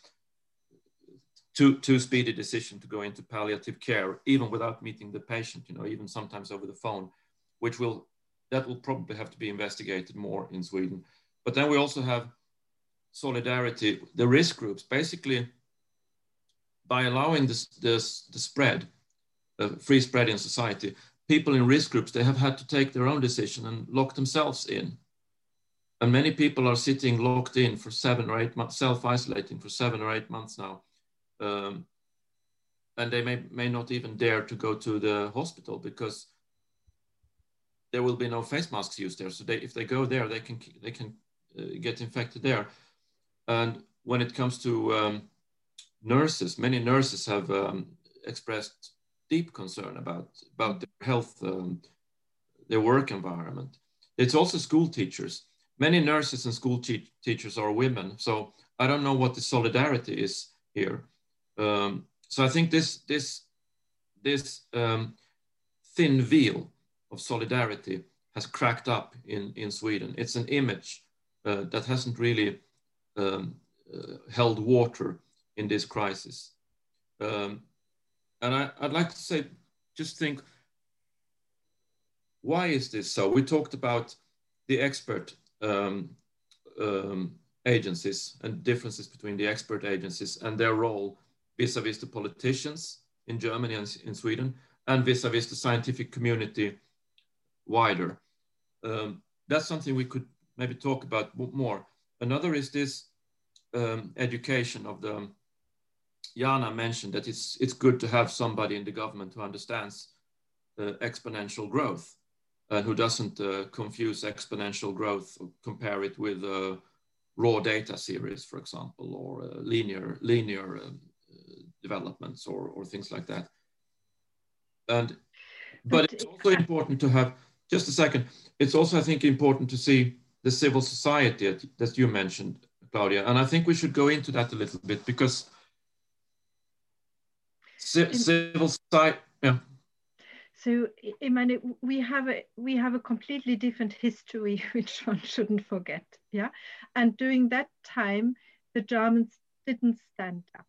too, too speedy decision to go into palliative care, even without meeting the patient, you know, even sometimes over the phone, which will, that will probably have to be investigated more in Sweden. But then we also have solidarity, the risk groups, basically by allowing this, this the spread, free spread in society, people in risk groups, they have had to take their own decision and lock themselves in. And many people are sitting locked in for seven or eight months, self-isolating for seven or eight months now. Um, and they may, may not even dare to go to the hospital because there will be no face masks used there. So they, if they go there, they can, they can get infected there. And when it comes to um, nurses, many nurses have um, expressed deep concern about, about their health, um, their work environment. It's also school teachers. many nurses and school te teachers are women. So I don't know what the solidarity is here. Um, so I think this this this um, thin veil of solidarity has cracked up in in Sweden. It's an image uh, that hasn't really um, uh, held water in this crisis. Um, and I, would like to say, just think, why is this so? We talked about the expert um, um, agencies and differences between the expert agencies and their role vis-a-vis the politicians in Germany and in Sweden and vis-a-vis the scientific community wider. Um, that's something we could maybe talk about more. Another is this um, education of the Jana mentioned that it's it's good to have somebody in the government who understands uh, exponential growth and who doesn't uh, confuse exponential growth or compare it with uh, raw data series, for example, or uh, linear linear um, developments or or things like that. And but it's also important to have just a second. It's also I think important to see the civil society that you mentioned, Claudia, and I think we should go into that a little bit because civil society. Yeah. So, Imane, we have a we have a completely different history, [LAUGHS] which one shouldn't forget. Yeah, and during that time, the Germans didn't stand up.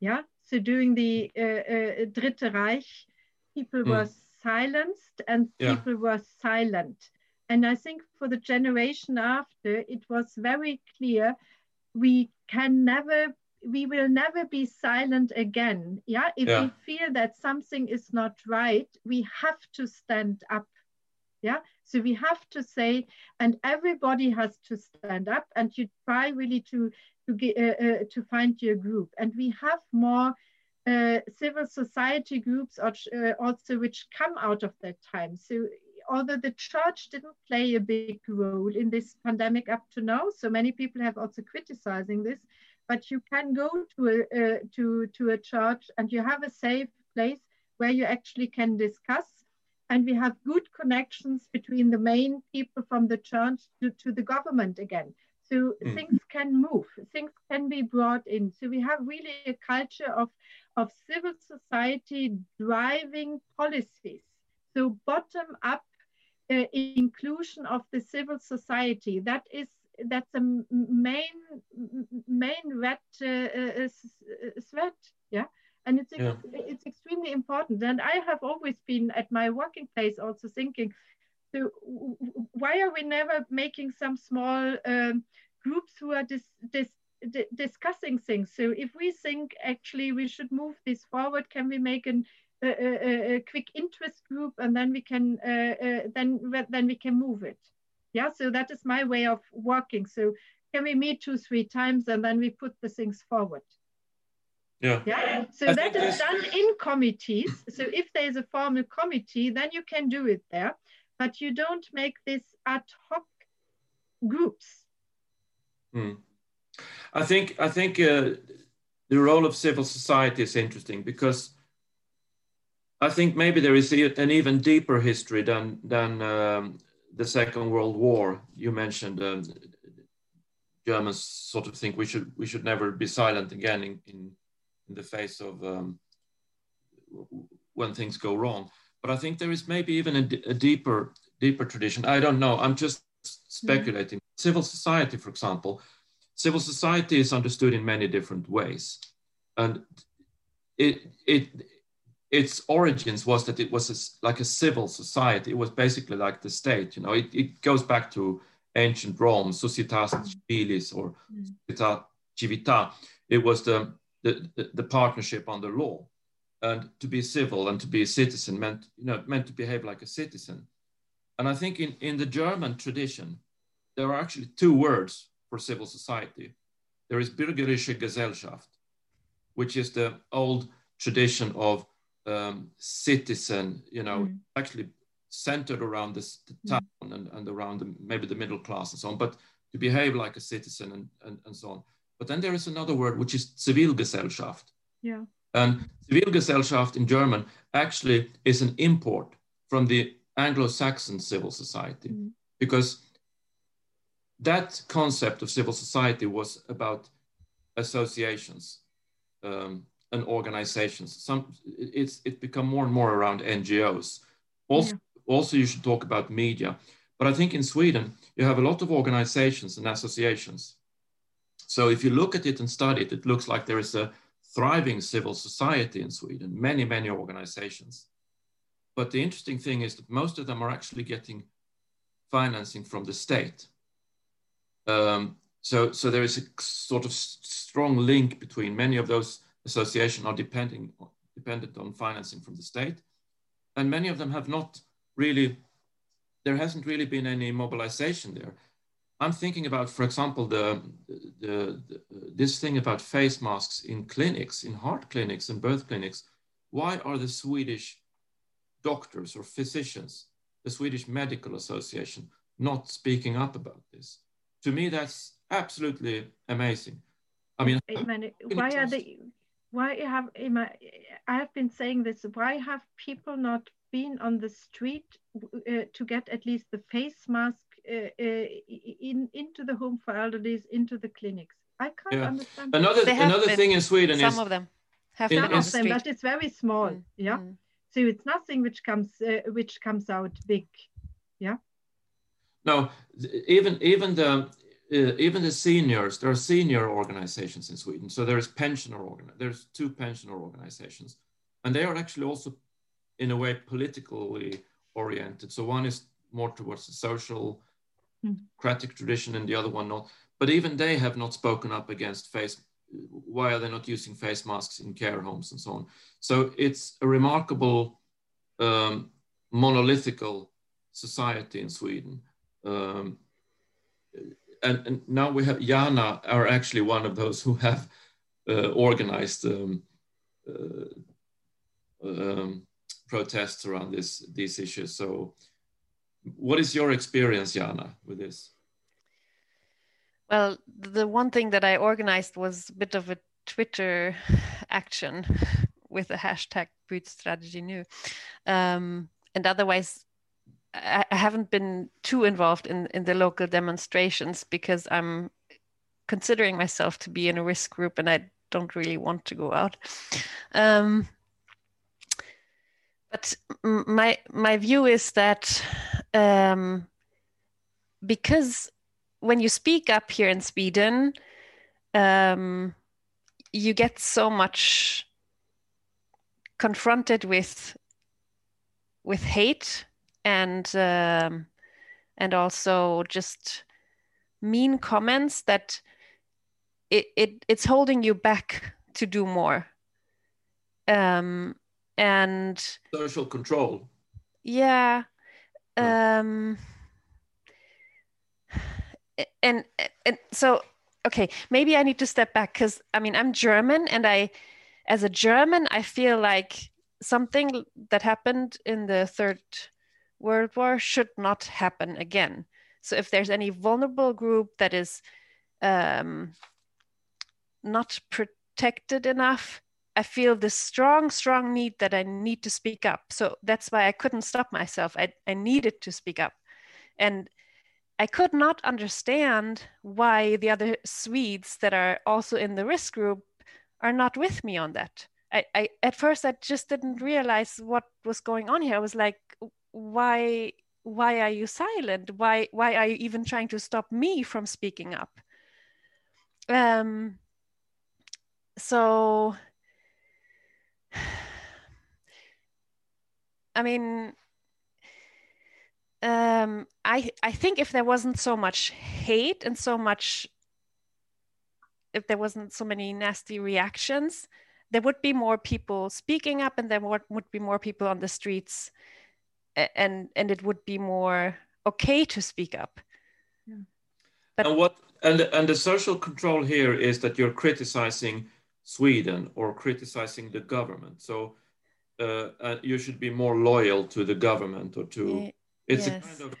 Yeah, so during the uh, uh, Dritte Reich, people mm. were silenced and yeah. people were silent. And I think for the generation after, it was very clear we can never we will never be silent again. Yeah. If yeah. we feel that something is not right, we have to stand up. Yeah. So we have to say, and everybody has to stand up, and you try really to to get uh, uh, to find your group. And we have more uh, civil society groups uh, also which come out of that time. So although the church didn't play a big role in this pandemic up to now, so many people have also criticizing this, but you can go to a, uh, to, to a church and you have a safe place where you actually can discuss. And we have good connections between the main people from the church to, to the government again. So mm. things can move, things can be brought in. So we have really a culture of, of civil society driving policies. So bottom up uh, inclusion of the civil society, that is that's a main main red uh, uh, uh, thread yeah? And it's yeah. it's extremely important. And i have always been at my working place also thinking so why are we never making some small um, groups who are dis, dis, di discussing things? So if we think actually we should move this forward can we make an a, a, a quick interest group and then we can uh, uh, then then we can move it yeah, so that is my way of working. So can we meet two, three times and then we put the things forward? Yeah. Yeah. So I that is done in committees. So if there is a formal committee, then you can do it there, but you don't make this ad hoc groups. Hmm. I think I think uh, the role of civil society is interesting because I think maybe there is an even deeper history than than um, the Second World War, you mentioned um, Germans sort of think we should we should never be silent again in in, in the face of um, when things go wrong. But I think there is maybe even a, a deeper deeper tradition. I don't know. I'm just speculating. Mm. Civil society, for example, civil society is understood in many different ways, and it it its origins was that it was a, like a civil society. It was basically like the state. You know, it, it goes back to ancient Rome, societas civilis or mm. societas civita. It was the, the, the partnership under law, and to be civil and to be a citizen meant you know meant to behave like a citizen. And I think in, in the German tradition, there are actually two words for civil society. There is bürgerliche Gesellschaft, which is the old tradition of um, citizen, you know, mm. actually centered around this the mm. town mm. and, and around the, maybe the middle class and so on, but to behave like a citizen and, and, and so on. But then there is another word, which is Zivilgesellschaft. Yeah. And Zivilgesellschaft in German actually is an import from the Anglo-Saxon civil society mm. because that concept of civil society was about associations um, and organizations. Some it's it become more and more around NGOs. Also, yeah. also you should talk about media. But I think in Sweden you have a lot of organizations and associations. So if you look at it and study it, it looks like there is a thriving civil society in Sweden, many, many organizations. But the interesting thing is that most of them are actually getting financing from the state. Um, so, so there is a sort of strong link between many of those associations are depending, dependent on financing from the state. And many of them have not really, there hasn't really been any mobilization there. I'm thinking about, for example, the, the, the, this thing about face masks in clinics, in heart clinics and birth clinics. Why are the Swedish doctors or physicians, the Swedish Medical Association, not speaking up about this? To me, that's absolutely amazing. I mean, why are they? Why have I have been saying this? Why have people not been on the street uh, to get at least the face mask uh, uh, in into the home for elderly, into the clinics? I can't yeah. understand. Another another thing in Sweden some is some of them have in, some of them, but it's very small. Mm. Yeah. Mm. So it's nothing which comes uh, which comes out big. Yeah. No, even even the uh, even the seniors, there are senior organizations in Sweden. So there's pensioner organ, there's two pensioner organizations, and they are actually also, in a way, politically oriented. So one is more towards the social democratic tradition, and the other one not. But even they have not spoken up against face why are they not using face masks in care homes and so on? So it's a remarkable um, monolithical society in Sweden. Um, and, and, now we have Jana are actually one of those who have uh, organized um, uh, um, protests around this, these issues. So what is your experience, Jana, with this? Well, the one thing that I organized was a bit of a Twitter action with the hashtag Byt strategi nu. Um, and otherwise, I, haven't been too involved in, in the local demonstrations because I'm considering myself to be in a risk group and I don't really want to go out. Um, but my my view is that um, because when you speak up here in Sweden, um, you get so much confronted with with hate and um, and also just mean comments that it, it it's holding you back to do more. Um, and social control. Yeah um and and so okay maybe i need to step back because i mean i'm german and i as a german i feel like something that happened in the third world war should not happen again so if there's any vulnerable group that is um, not protected enough i feel this strong strong need that i need to speak up so that's why i couldn't stop myself i, I needed to speak up and I could not understand why the other Swedes that are also in the risk group are not with me on that. I, I at first I just didn't realize what was going on here. I was like, why why are you silent? Why why are you even trying to stop me from speaking up? Um so [SIGHS] I mean um, I I think if there wasn't so much hate and so much, if there wasn't so many nasty reactions, there would be more people speaking up, and there would, would be more people on the streets, and and it would be more okay to speak up. Yeah. But, and what and and the social control here is that you're criticizing Sweden or criticizing the government. So uh, uh, you should be more loyal to the government or to it's yes. a kind of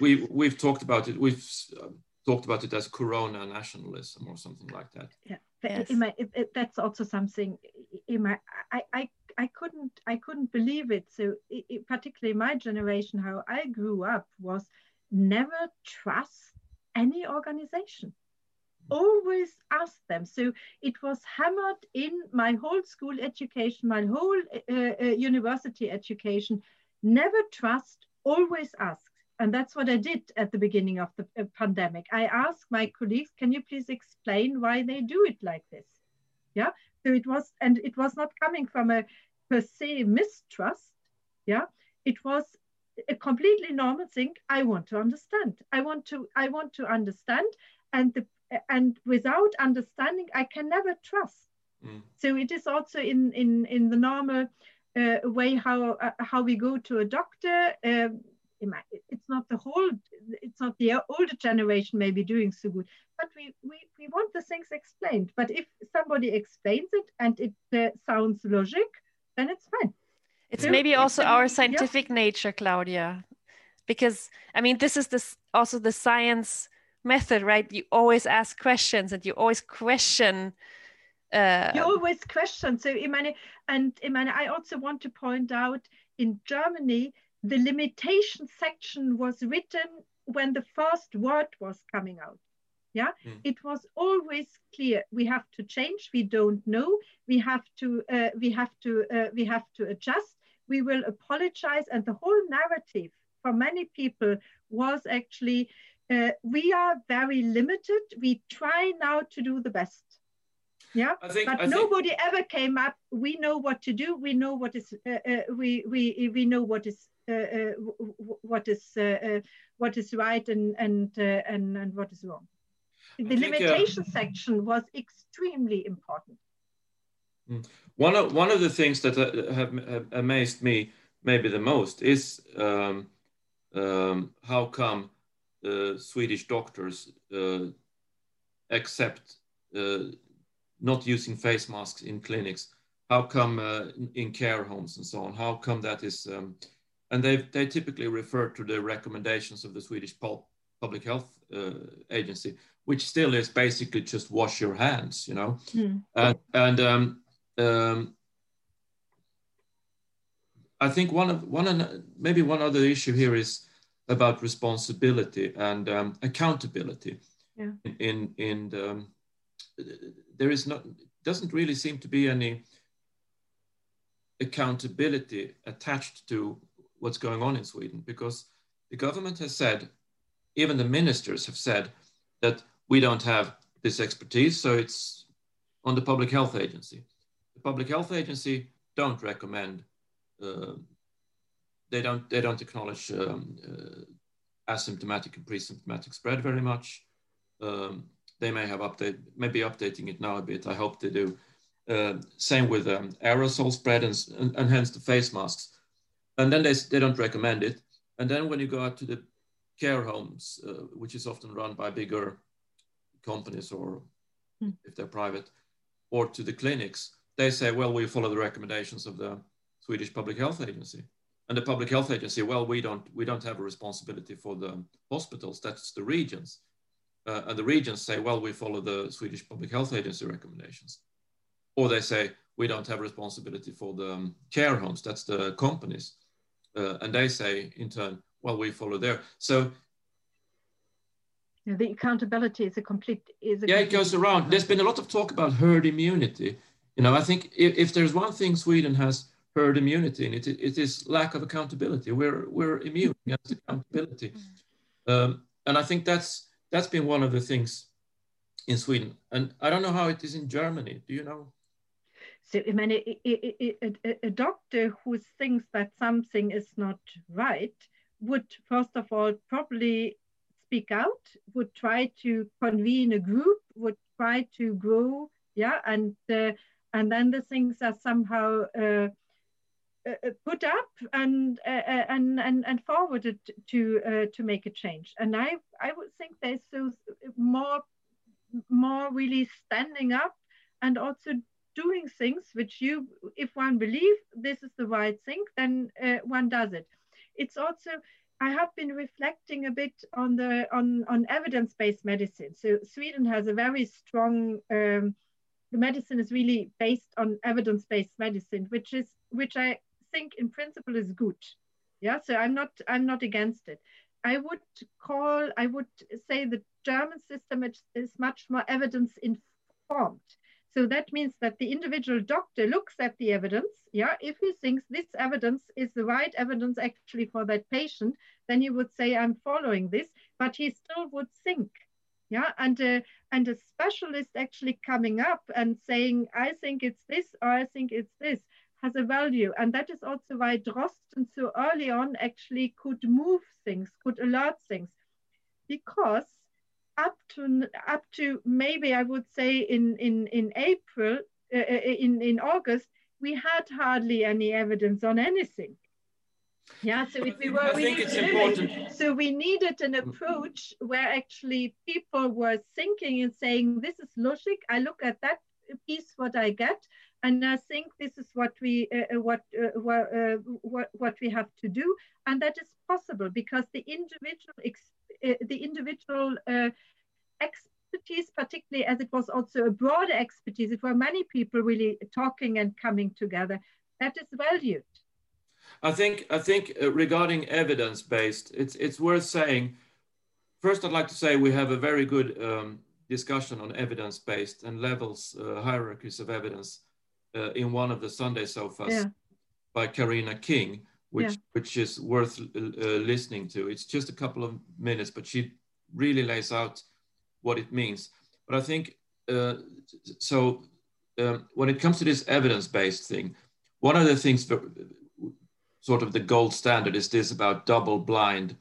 we we've talked about it. We've uh, talked about it as Corona nationalism or something like that. Yeah, yes. Ima, it, it, that's also something. Ima, I, I I couldn't I couldn't believe it. So it, particularly my generation, how I grew up was never trust any organization always ask them. So it was hammered in my whole school education, my whole uh, uh, university education. Never trust, always ask. And that's what I did at the beginning of the uh, pandemic. I asked my colleagues, can you please explain why they do it like this? Yeah. So it was, and it was not coming from a per se mistrust. Yeah. It was a completely normal thing. I want to understand. I want to, I want to understand. And the and without understanding, I can never trust. Mm. So it is also in in in the normal uh, way how uh, how we go to a doctor. Um, it's not the whole, it's not the older generation maybe doing so good, but we, we, we want the things explained. But if somebody explains it and it uh, sounds logic, then it's fine. It's so maybe also our scientific yeah. nature, Claudia, because I mean, this is this also the science method, right? You always ask questions and you always question. Uh, you always question. So, Imane, and Imane, I also want to point out in Germany, the limitation section was written when the first word was coming out. Yeah, mm. it was always clear we have to change. We don't know. We have to. Uh, we have to. Uh, we have to adjust. We will apologize, and the whole narrative for many people was actually uh, we are very limited. We try now to do the best. Yeah, think, but I nobody think... ever came up. We know what to do. We know what is. Uh, uh, we we we know what is what is uh, what is right and and and and what is wrong. The think, limitation section was extremely important. Hmm. One of one of the things that have, have amazed me maybe the most is um, um, how come uh, Swedish doctors uh, accept uh, not using face masks in clinics? How come in care homes and so on? How come that is? Um, and they they typically refer to the recommendations of the Swedish Public Health Agency, which still is basically just wash your hands, you know. Mm. And, and um, um, I think one of one maybe one other issue here is about responsibility and um, accountability. Yeah. In in the, um, there is not doesn't really seem to be any accountability attached to what's going on in Sweden because the government has said, even the ministers have said that we don't have this expertise, so it's on the public health agency. The public health agency don't recommend uh, they don't they don't acknowledge um, uh, asymptomatic and pre-symptomatic spread very much. Um, they may have update maybe updating it now a bit. I hope they do. Uh, same with um, aerosol spread and, and, and, hence the face masks. And then they, they don't recommend it. And then when you go out to the care homes, uh, which is often run by bigger companies or mm. if they're private, or to the clinics, they say, well, we follow the recommendations of the Swedish Public Health Agency. And the public health agency well we don't we don't have a responsibility for the hospitals. That's the regions. Uh, and the regions say well we follow the swedish public health agency recommendations. Or they say we don't have responsibility for the um, care homes. That's the companies uh, and they say in turn well we follow there so yeah, the accountability is a complete is a yeah it goes around there's been a lot of talk about herd immunity you know i think if, if there's one thing sweden has herd immunity, and it, it is lack of accountability. We're we're immune against accountability, um, and I think that's that's been one of the things in Sweden. And I don't know how it is in Germany. Do you know? So I mean, a, a, doctor who thinks that something is not right would first of all probably speak out, would try to convene a group, would try to grow, yeah, and uh, and then the things are somehow uh, uh, uh, put up and uh, and and and forwarded to uh, to make a change. And I I would think there's so more more really standing up and also doing things which you if one believes this is the right thing then uh, one does it it's also i have been reflecting a bit on the on on evidence-based medicine so sweden has a very strong um, the medicine is really based on evidence-based medicine which is which i think in principle is good. Yeah, so I'm not I'm not against it. I would call I would say the German system is, is much more evidence informed. So that means that the individual doctor looks at the evidence. Yeah, if he thinks this evidence is the right evidence actually for that patient, then he would say, I'm following this, but he still would think. Yeah, and, uh, and a specialist actually coming up and saying, I think it's this or I think it's this has a value. And that is also why Drosten so early on actually could move things, could alert things. Because up to up to maybe I would say in in in April uh, uh, in in August we had hardly any evidence on anything. Yeah, so if we were, I think it's important. So we needed an approach where actually people were thinking and saying, "This is logic. I look at that piece, what I get, and I think this is what we uh, uh what, uh, uh, what what we have to do, and that is possible because the individual uh, the individual uh, expertise, particularly as it was also a broader expertise, it were many people really talking and coming together. That is valued. I think I think regarding evidence based, it's it's worth saying. First, I'd like to say we have a very good um, discussion on evidence based and levels hierarchies of evidence uh, in one of the Sunday sofas yeah. by Carina King, which yeah. which is worth uh, listening to. It's just a couple of minutes, but she really lays out what it means. But I think uh, so. Um, when it comes to this evidence-based thing, one of the things, for, sort of the gold standard, is this about double-blind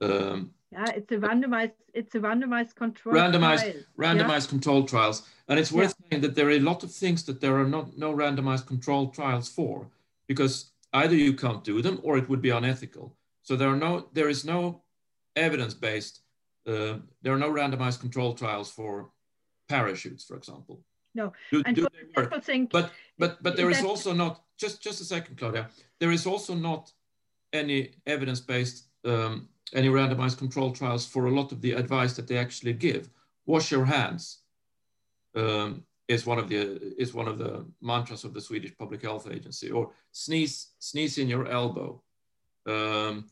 um, yeah, it's a randomized, it's a randomized control. Randomized, trial. randomized yeah. control trials, and it's worth yeah. saying that there are a lot of things that there are not no randomized control trials for, because either you can't do them or it would be unethical. So there are no, there is no evidence-based. Uh, there are no randomized control trials for parachutes, for example. No, do, and do work? Think but but but there is also not just just a second, Claudia. There is also not any evidence-based um, any randomized control trials for a lot of the advice that they actually give. Wash your hands um, is one of the is one of the mantras of the Swedish Public Health Agency, or sneeze sneeze in your elbow. Um,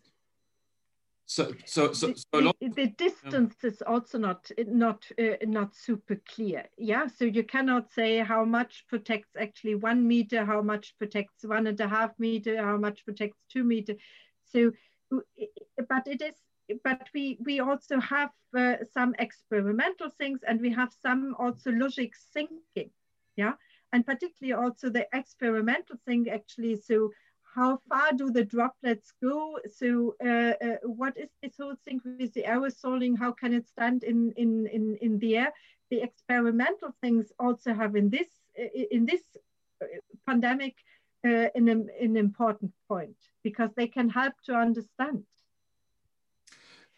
so, so, so, so the, the, distance yeah. is also not not uh, not super clear. Yeah, so you cannot say how much protects actually one meter, how much protects one and a half meter, how much protects two meter. So but it is but we we also have uh, some experimental things and we have some also logic thinking yeah? And particularly also the experimental thing actually so how far do the droplets go? So uh, uh, what is this whole thing with the aerosoling? How can it stand in in in, in the air? The experimental things also have in this in this uh, pandemic uh, an, an important point because they can help to understand.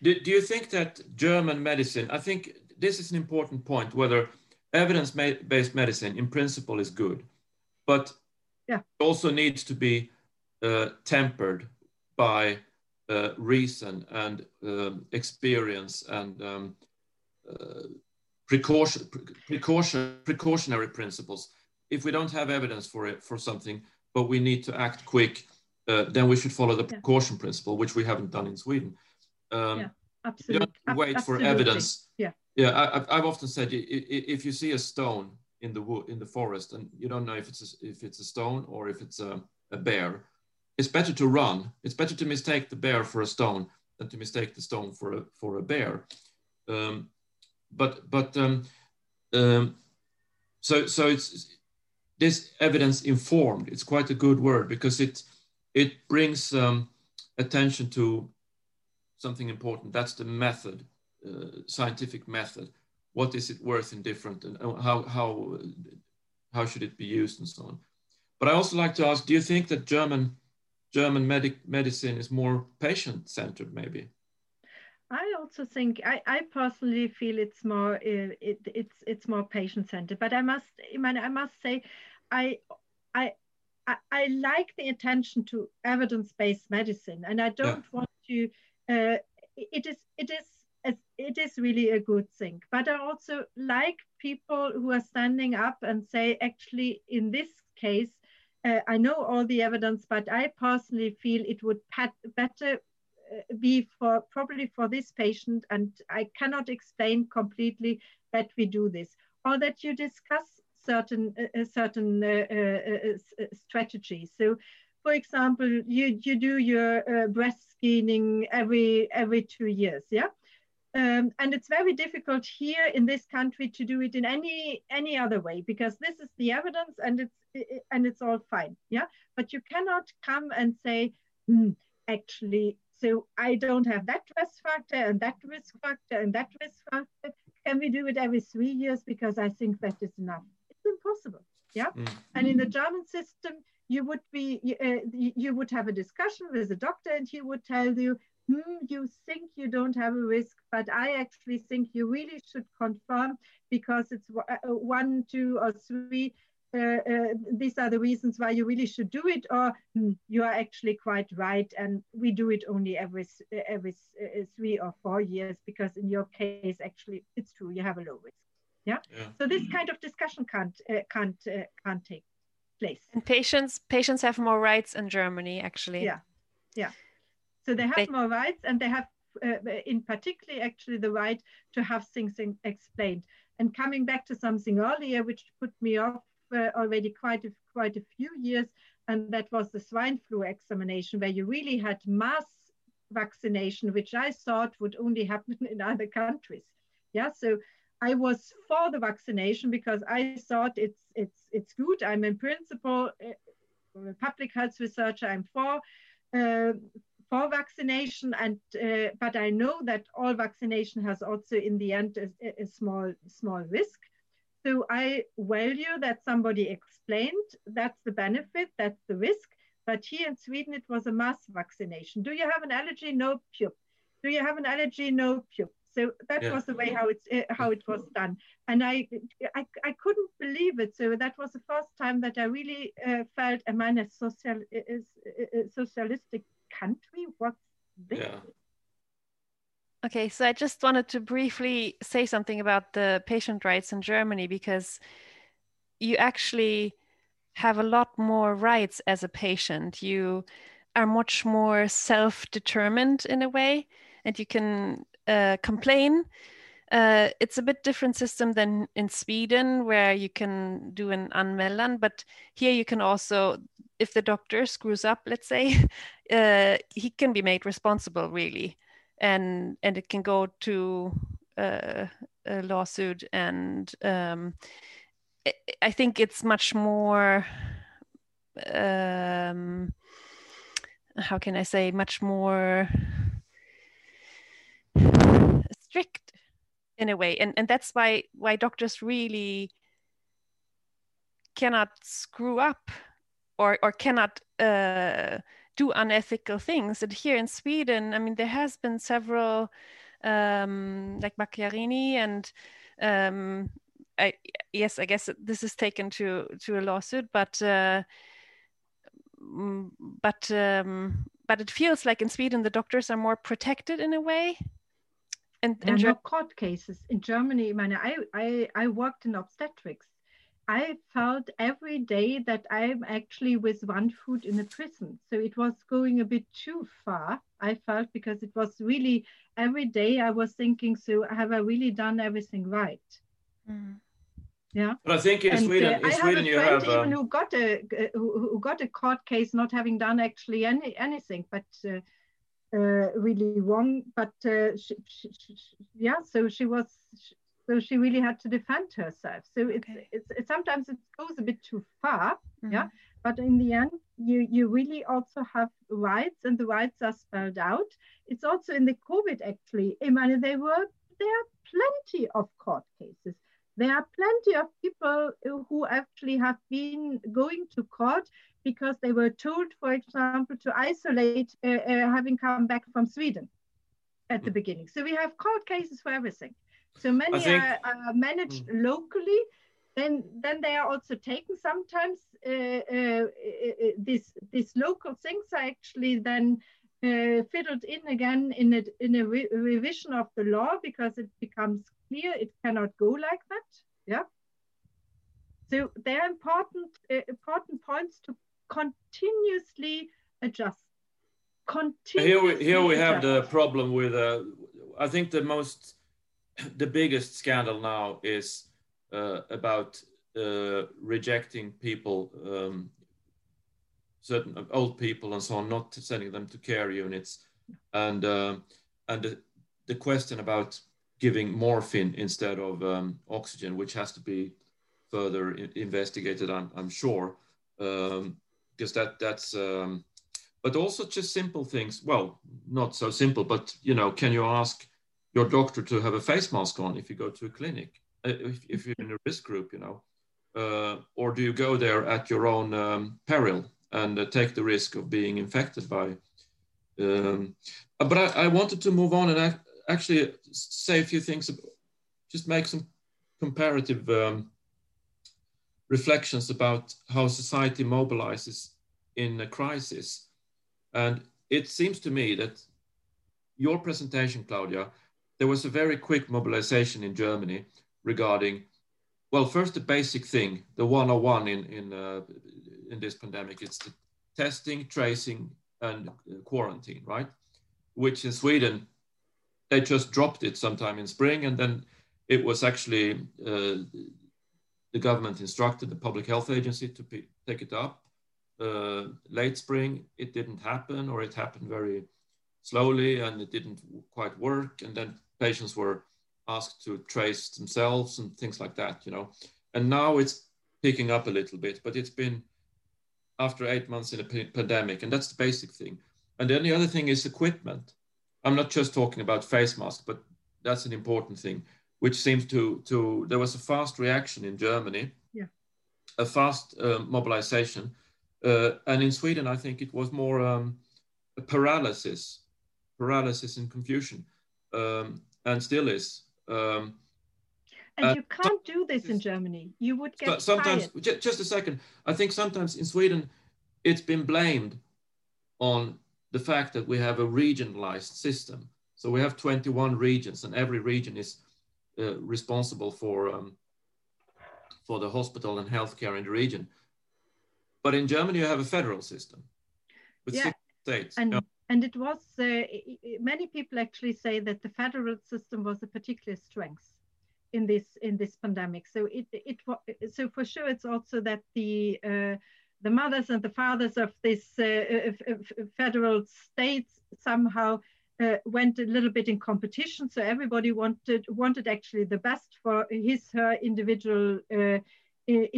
Do, do you think that German medicine, I think this is an important point, whether evidence-based medicine in principle is good, but yeah. it also needs to be uh, tempered by uh, reason and um, experience and um, uh, precaution, precaution, precautionary principles. If we don't have evidence for it for something, but we need to act quick, uh, then we should follow the yeah. precaution principle, which we haven't done in Sweden. Um, yeah, absolutely. don't wait absolutely. for evidence. Yeah, yeah. I, have often said if you see a stone in the wood in the forest and you don't know if it's a, if it's a stone or if it's a, a bear, it's better to run. It's better to mistake the bear for a stone than to mistake the stone for a for a bear. Um, but but um, um, so so it's this evidence informed. It's quite a good word because it it brings um, attention to something important. That's the method, uh, scientific method. What is it worth in different, and how how how should it be used, and so on. But I also like to ask: Do you think that German German medic medicine is more patient centered, maybe? I also think I, I personally feel it's more uh, it, it's it's more patient centered. But I must I, mean, I must say I I I, like the attention to evidence-based medicine, and I don't yeah. want to. Uh, it is it is it is really a good thing, but I also like people who are standing up and say, actually, in this case, uh, I know all the evidence, but I personally feel it would better be for probably for this patient, and I cannot explain completely that we do this, or that you discuss certain uh, certain uh, strategies. So, for example, you you do your breast screening every every two years, yeah. Um, and it's very difficult here in this country to do it in any any other way because this is the evidence and it's it, and it's all fine yeah but you cannot come and say mm, actually so i don't have that risk factor and that risk factor and that risk factor can we do it every three years because i think that is enough it's impossible yeah mm. and in the german system you would be uh, you would have a discussion with the doctor and he would tell you hmm, you think you don't have a risk, but I actually think you really should confirm because it's uh, one, two, or three. Uh, uh, these are the reasons why you really should do it, or hmm, you are actually quite right, and we do it only every every uh, three or four years because in your case, actually, it's true you have a low risk. Yeah. yeah. So this kind of discussion can't uh, can't uh, can't take place. And patients patients have more rights in Germany, actually. Yeah. Yeah. So they have they, more rights and they have, uh, in particular, actually the right to have things in, explained. And coming back to something earlier, which put me off uh, already quite a, quite a few years, and that was the swine flu examination, where you really had mass vaccination, which I thought would only happen [LAUGHS] in other countries. Yeah, so I was for the vaccination because I thought it's it's it's good. I'm in principle a public health researcher. I'm for uh, for vaccination and uh, but i know that all vaccination has also in the end a, a, small small risk. So i value that somebody explained that's the benefit that's the risk. But here in sweden it was a mass vaccination. Do you have an allergy? No puke do you have an allergy? No puke so that yeah. was the way how it's uh, how it was done and I, I i couldn't believe it so that was the first time that i really uh, felt am i a social is, socialistic country? What's this? Yeah. Okay, so I just wanted to briefly say something about the patient rights in Germany because you actually have a lot more rights as a patient. You are much more self determined in a way, and you can uh, complain. Uh, it's a bit different system than in Sweden, where you can do an anmälan, but here you can also, if the doctor screws up, let's say, [LAUGHS] uh, he can be made responsible really, and and it can go to uh, a lawsuit, and um, I think it's much more. Um, how can I say much more strict in a way, and and that's why why doctors really cannot screw up or or cannot uh, do unethical things. And here in Sweden, I mean, there has been several, um, like Macchiarini, and um, I, yes, I guess this is taken to to a lawsuit, but uh, mm, but um, but it feels like in Sweden the doctors are more protected in a way. And, and there are no court cases in Germany. I, I I I worked in obstetrics, I felt every day that I'm actually with one foot in a prison. So it was going a bit too far, I felt, because it was really every day I was thinking, so have I really done everything right? Mm. Yeah. But I think in and, Sweden, uh, in Sweden you have even um... who got a uh, who, who, got a court case not having done actually any anything, but uh, uh, really wrong. But uh, she, she, she, yeah, so she was so she really had to defend herself so it's, okay. it's, it's sometimes it goes a bit too far mm-hmm. yeah but in the end you you really also have rights and the rights are spelled out it's also in the covid actually I mean, they were there are plenty of court cases there are plenty of people who actually have been going to court because they were told for example to isolate uh, uh, having come back from sweden at the mm. beginning so we have court cases for everything so many think, are, are, managed mm. locally. Then, then they are also taken. Sometimes uh, uh, uh, these these local things are actually then uh, fiddled in again in a in a re revision of the law because it becomes clear it cannot go like that. Yeah. So there are important uh, important points to continuously adjust. continue. Here we, here we have the problem with, uh, I think the most, [CLEARS THROAT] the biggest scandal now is uh, about uh, rejecting people, um, certain old people and so on, not sending them to care units, and uh, and the, the, question about giving morphine instead of um, oxygen, which has to be further investigated, I'm, I'm sure, because um, that that's. Um, but also just simple things. Well, not so simple, but you know, can you ask your doctor to have a face mask on if you go to a clinic? Uh, if, if you're in a risk group, you know, uh, or do you go there at your own um, peril and uh, take the risk of being infected by? Um, but I, I, wanted to move on and ac actually say a few things, just make some comparative um, reflections about how society mobilizes in a crisis. And it seems to me that your presentation, Claudia, there was a very quick mobilization in Germany regarding, well, first the basic thing, the 101 in, in, uh, in this pandemic, it's the testing, tracing, and quarantine, right? Which in Sweden, they just dropped it sometime in spring, and then it was actually uh, the government instructed the public health agency to take it up. Uh, late spring, it didn't happen, or it happened very slowly, and it didn't quite work, and then patients were asked to trace themselves and things like that, you know. And now it's picking up a little bit, but it's been after eight months in a pandemic, and that's the basic thing. And then the other thing is equipment. I'm not just talking about face masks, but that's an important thing, which seems to to there was a fast reaction in Germany, yeah, a fast uh, mobilization, uh, and in Sweden I think it was more um, a paralysis, paralysis and confusion, um, and still is. Um, and uh, you can't do this in Germany. You would get sometimes. Just, just a second. I think sometimes in Sweden, it's been blamed on the fact that we have a regionalized system. So we have 21 regions, and every region is uh, responsible for um, for the hospital and healthcare in the region. But in Germany, you have a federal system with yeah. six states. And, yeah. And it was uh, many people actually say that the federal system was a particular strength in this in this pandemic. So it it so for sure it's also that the uh, the mothers and the fathers of this uh, federal states somehow uh, went a little bit in competition. So everybody wanted wanted actually the best for his her individual uh,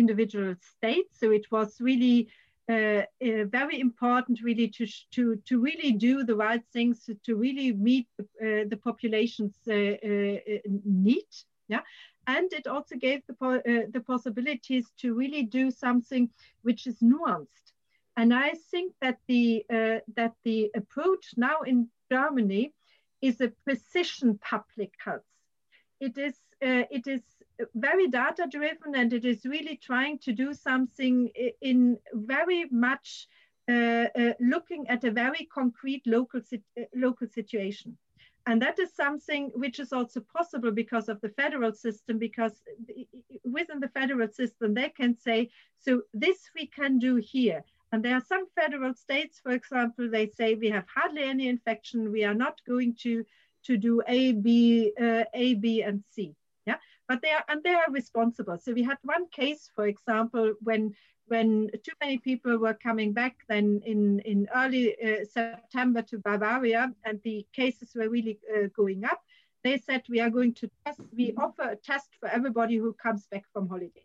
individual state. So it was really. Uh, uh, very important really to, to, to really do the right things to, really meet the, uh, the population's need yeah? And it also gave the, po uh, the possibilities to really do something which is nuanced. And i think that the uh, that the approach now in germany is a precision public health. It is uh, it is very data driven and it is really trying to do something in very much uh, uh, looking at a very concrete local uh, local situation and that is something which is also possible because of the federal system, because within the federal system, they can say, so this we can do here. And there are some federal states, for example, they say we have hardly any infection. We are not going to, to do A, B, uh, A, B, and C. But they are and they are responsible. So we had one case, for example, when when too many people were coming back then in, in early uh, September to Bavaria and the cases were really uh, going up, they said we are going to test, we offer a test for everybody who comes back from holiday.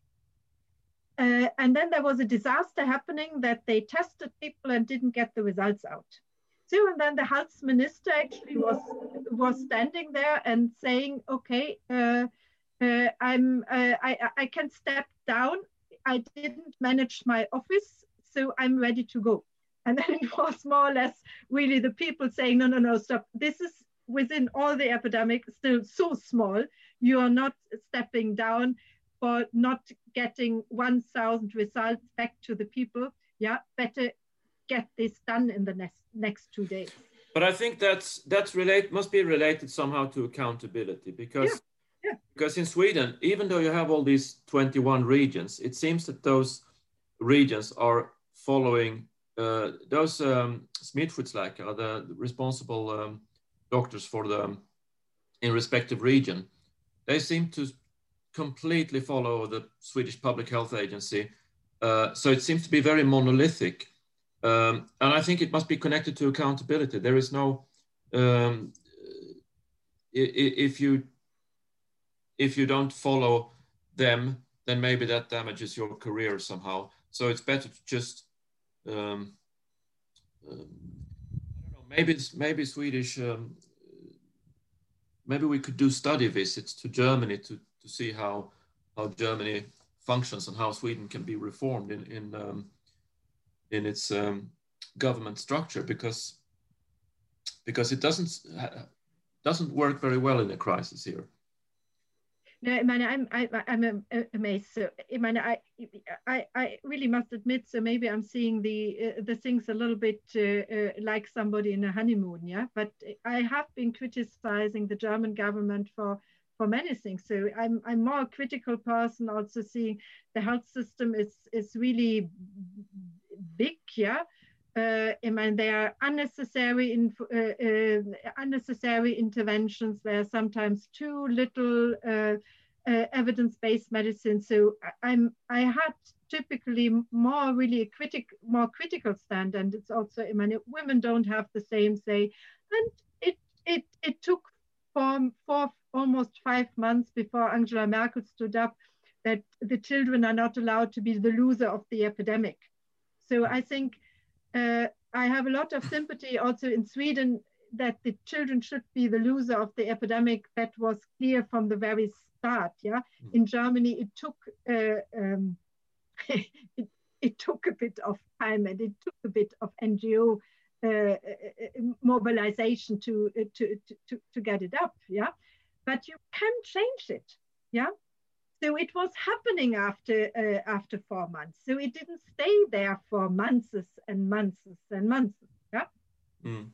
Uh, and then there was a disaster happening that they tested people and didn't get the results out. So and then the health minister actually was was standing there and saying, okay, uh, I'm uh, I, I can step down I didn't manage my office, so I'm ready to go. And then it was more or less really the people saying, no, no, no, stop. This is within all the epidemic still so small. You are not stepping down for not getting 1,000 results back to the people. Yeah, better get this done in the next next two days. But I think that's that's relate must be related somehow to accountability because yeah. Yeah. Because in Sweden, even though you have all these 21 regions, it seems that those regions are following uh, those um, smittskyddsläkare are the responsible um, doctors for the in respective region. They seem to completely follow the Swedish Public Health Agency. Uh, so it seems to be very monolithic. Um, and I think it must be connected to accountability. There is no, um, if you if you don't follow them, then maybe that damages your career somehow. So it's better to just, um, um, I don't know, maybe maybe Swedish, um, maybe we could do study visits to Germany to, to see how how Germany functions and how Sweden can be reformed in in um, in its um, government structure because because it doesn't doesn't work very well in a crisis here. No, I mean, I'm I, I'm amazed. So, I I, I I really must admit. So maybe I'm seeing the uh, the things a little bit uh, uh, like somebody in a honeymoon, yeah. But I have been criticizing the German government for for many things. So I'm I'm more a critical person. Also seeing the health system is is really big, yeah. Uh, I mean, there are unnecessary, in, uh, uh, unnecessary interventions. There are sometimes too little evidence-based medicine. So I'm, I had typically more really a critic, more critical stand, and it's also, I mean, women don't have the same say, and it it it took for, for almost five months before Angela Merkel stood up that the children are not allowed to be the loser of the epidemic. So I think uh, I have a lot of sympathy also in Sweden that the children should be the loser of the epidemic. That was clear from the very start. Yeah, mm. in Germany it took uh, um, [LAUGHS] it, it took a bit of time and it took a bit of NGO uh, uh, uh, mobilization to, uh, to, to, to get it up. Yeah, but you can change it. Yeah, so it was happening after uh, after four months. So it didn't stay there for months and months and months. Yeah. Mm.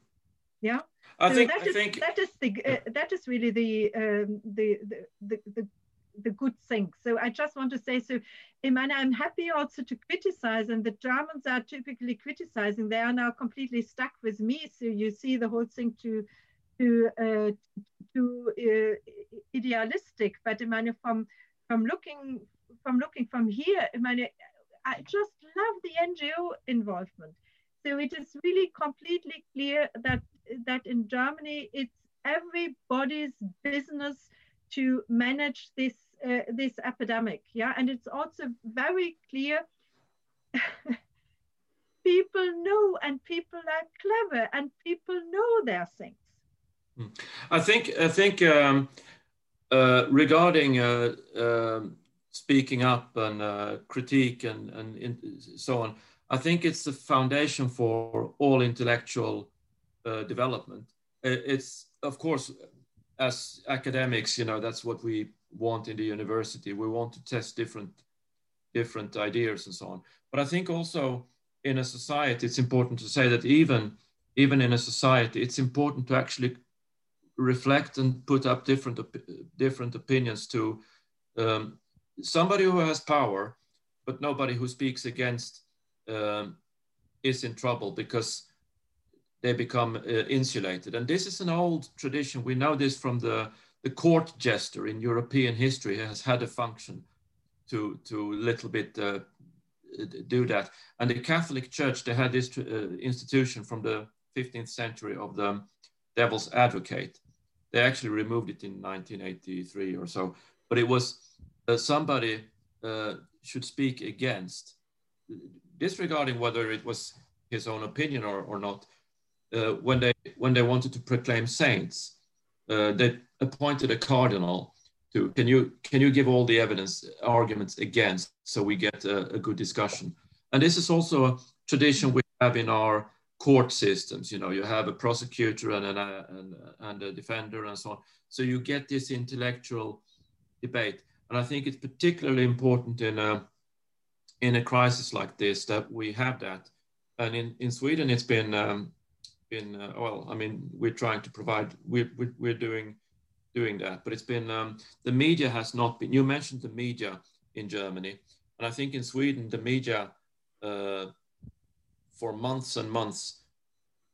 Yeah. I so think that I is, think that is the uh, that is really the, um, the, the, the the the good thing. So I just want to say so. Imana, I'm happy also to criticize, and the Germans are typically criticizing. They are now completely stuck with me. So you see the whole thing to to uh, to uh, idealistic, but Imana from from looking from looking from here, I mean, I just love the NGO involvement. So it is really completely clear that that in Germany it's everybody's business to manage this uh, this epidemic. Yeah, and it's also very clear. [LAUGHS] people know, and people are clever, and people know their things. Hmm. I think I think. Um, regarding uh, um, speaking up and uh, critique and, and in, so on, I think it's the foundation for all intellectual uh, development. It's, of course, as academics, you know, that's what we want in the university. We want to test different, different ideas and so on. But I think also in a society, it's important to say that even, even in a society, it's important to actually reflect and put up different op different opinions to um, somebody who has power, but nobody who speaks against um, is in trouble because they become uh, insulated. And this is an old tradition. We know this from the the court jester in European history has had a function to to little bit uh, do that. And the Catholic Church they had this uh, institution from the 15th century of the devil's advocate they actually removed it in 1983 or so, but it was uh, somebody uh, should speak against, disregarding whether it was his own opinion or, or not. Uh, when they when they wanted to proclaim saints, uh, they appointed a cardinal to can you can you give all the evidence arguments against so we get a, a good discussion. And this is also a tradition we have in our court systems. You know, you have a prosecutor and, an, and, and a defender and so on. So you get this intellectual debate. And I think it's particularly important in a, in a crisis like this that we have that. And in, in Sweden, it's been, um, been uh, well, I mean, we're trying to provide, we're, we're doing, doing that, but it's been, um, the media has not been, you mentioned the media in Germany. And I think in Sweden, the media uh, for months and months,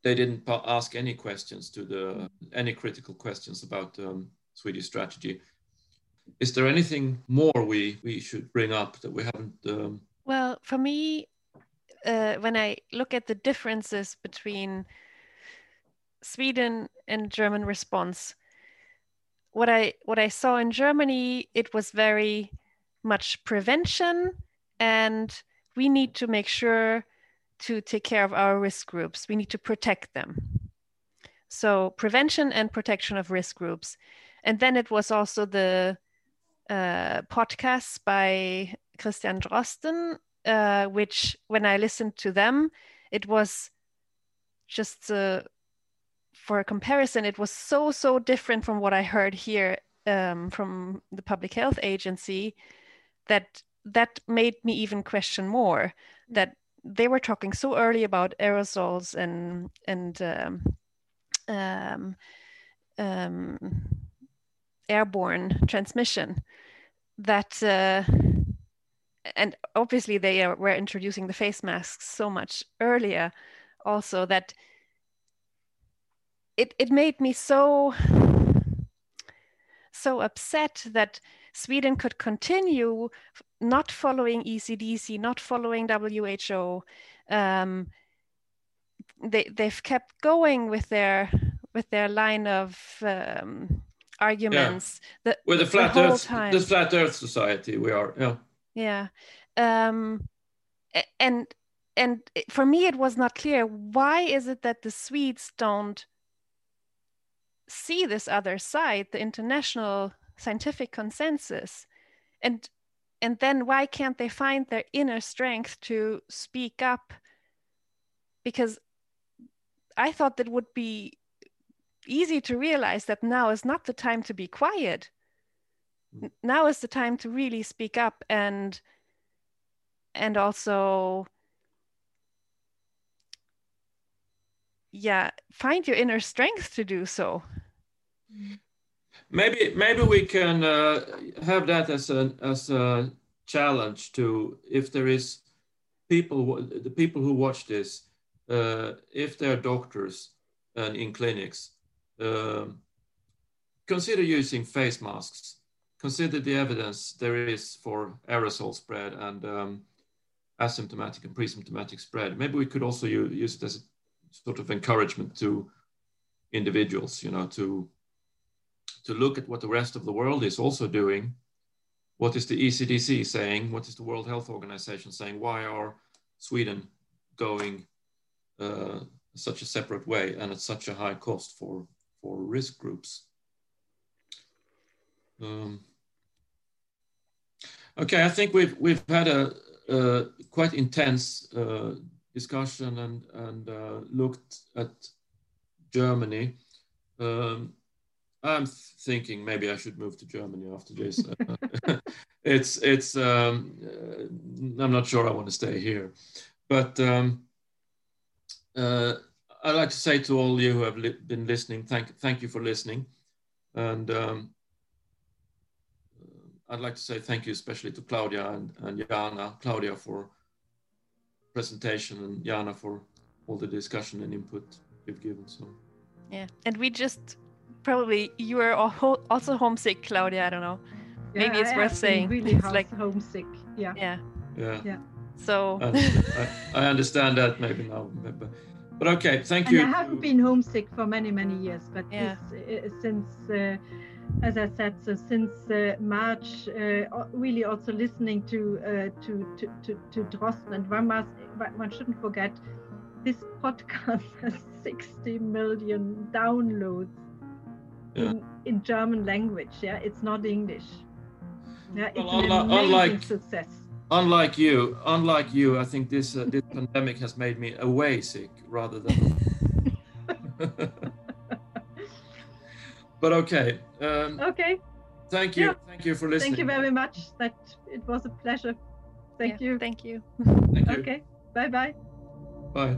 they didn't ask any questions to the any critical questions about um, Swedish strategy. Is there anything more we we should bring up that we haven't? Um... Well, for me, uh, when I look at the differences between Sweden and German response, what I what I saw in Germany, it was very much prevention, and we need to make sure to take care of our risk groups. We need to protect them. So prevention and protection of risk groups, and then it was also the uh, podcasts by Christian Drosten, uh, which when I listened to them, it was just uh, for a comparison, it was so, so different from what I heard here um, from the Public Health Agency that that made me even question more that they were talking so early about aerosols and and um, um, um, airborne transmission that uh, and obviously they are, were introducing the face masks so much earlier also that it, it made me so so upset that Sweden could continue not following ECDC, not following WHO. Um, they they've kept going with their with their line of um, arguments. Yeah. with the flat the Earth, time. the flat Earth Society, we are yeah. Yeah, um, and and for me it was not clear why is it that the Swedes don't see this other side, the international scientific consensus, and and then why can't they find their inner strength to speak up? Because I thought that would be easy to realize that now is not the time to be quiet. Now is the time to really speak up and and also yeah find your inner strength to do so mm-hmm. Maybe maybe we can uh, have that as a as a challenge to if there is people the people who watch this uh, if they're doctors and in clinics um, consider using face masks. Consider the evidence there is for aerosol spread and um, asymptomatic and pre-symptomatic spread. Maybe we could also use it as a sort of encouragement to individuals you know to to look at what the rest of the world is also doing. What is the ECDC saying? What is the World Health Organization saying? Why are Sweden going uh, such a separate way and at such a high cost for, for risk groups? Um, okay, I think we've, we've had a, a quite intense uh, discussion and, and uh, looked at Germany. Um, I'm thinking maybe I should move to Germany after this. [LAUGHS] it's it's um, uh, I'm not sure I want to stay here, but um, uh, I'd like to say to all you who have li been listening, thank thank you for listening, and um, I'd like to say thank you especially to Claudia and, and Jana. Claudia for presentation and Jana for all the discussion and input you've given. So yeah, and we just probably you were also homesick, Claudia. I don't know. Yeah, Maybe it's I worth saying. Really it's like homesick. Yeah. Yeah. Yeah. Yeah. So I, I, understand that maybe now, but, but okay, thank and you. I haven't been homesick for many many years, but yeah. this, uh, since. Uh, as I said, so since uh, March, uh, really also listening to, uh, to to to to Drosten and one must one shouldn't forget, this podcast [LAUGHS] has 60 million downloads yeah. in, in German language. Yeah, it's not English. Yeah, it's well, an amazing unlike, success. Unlike you, unlike you, I think this uh, this [LAUGHS] pandemic has made me away sick rather than. [LAUGHS] [LAUGHS] but okay. Um, okay. Thank you. Yeah. Thank you for listening. Thank you very much. That it was a pleasure. Thank yeah, you. Thank you. Thank you. Okay. Bye-bye. Bye.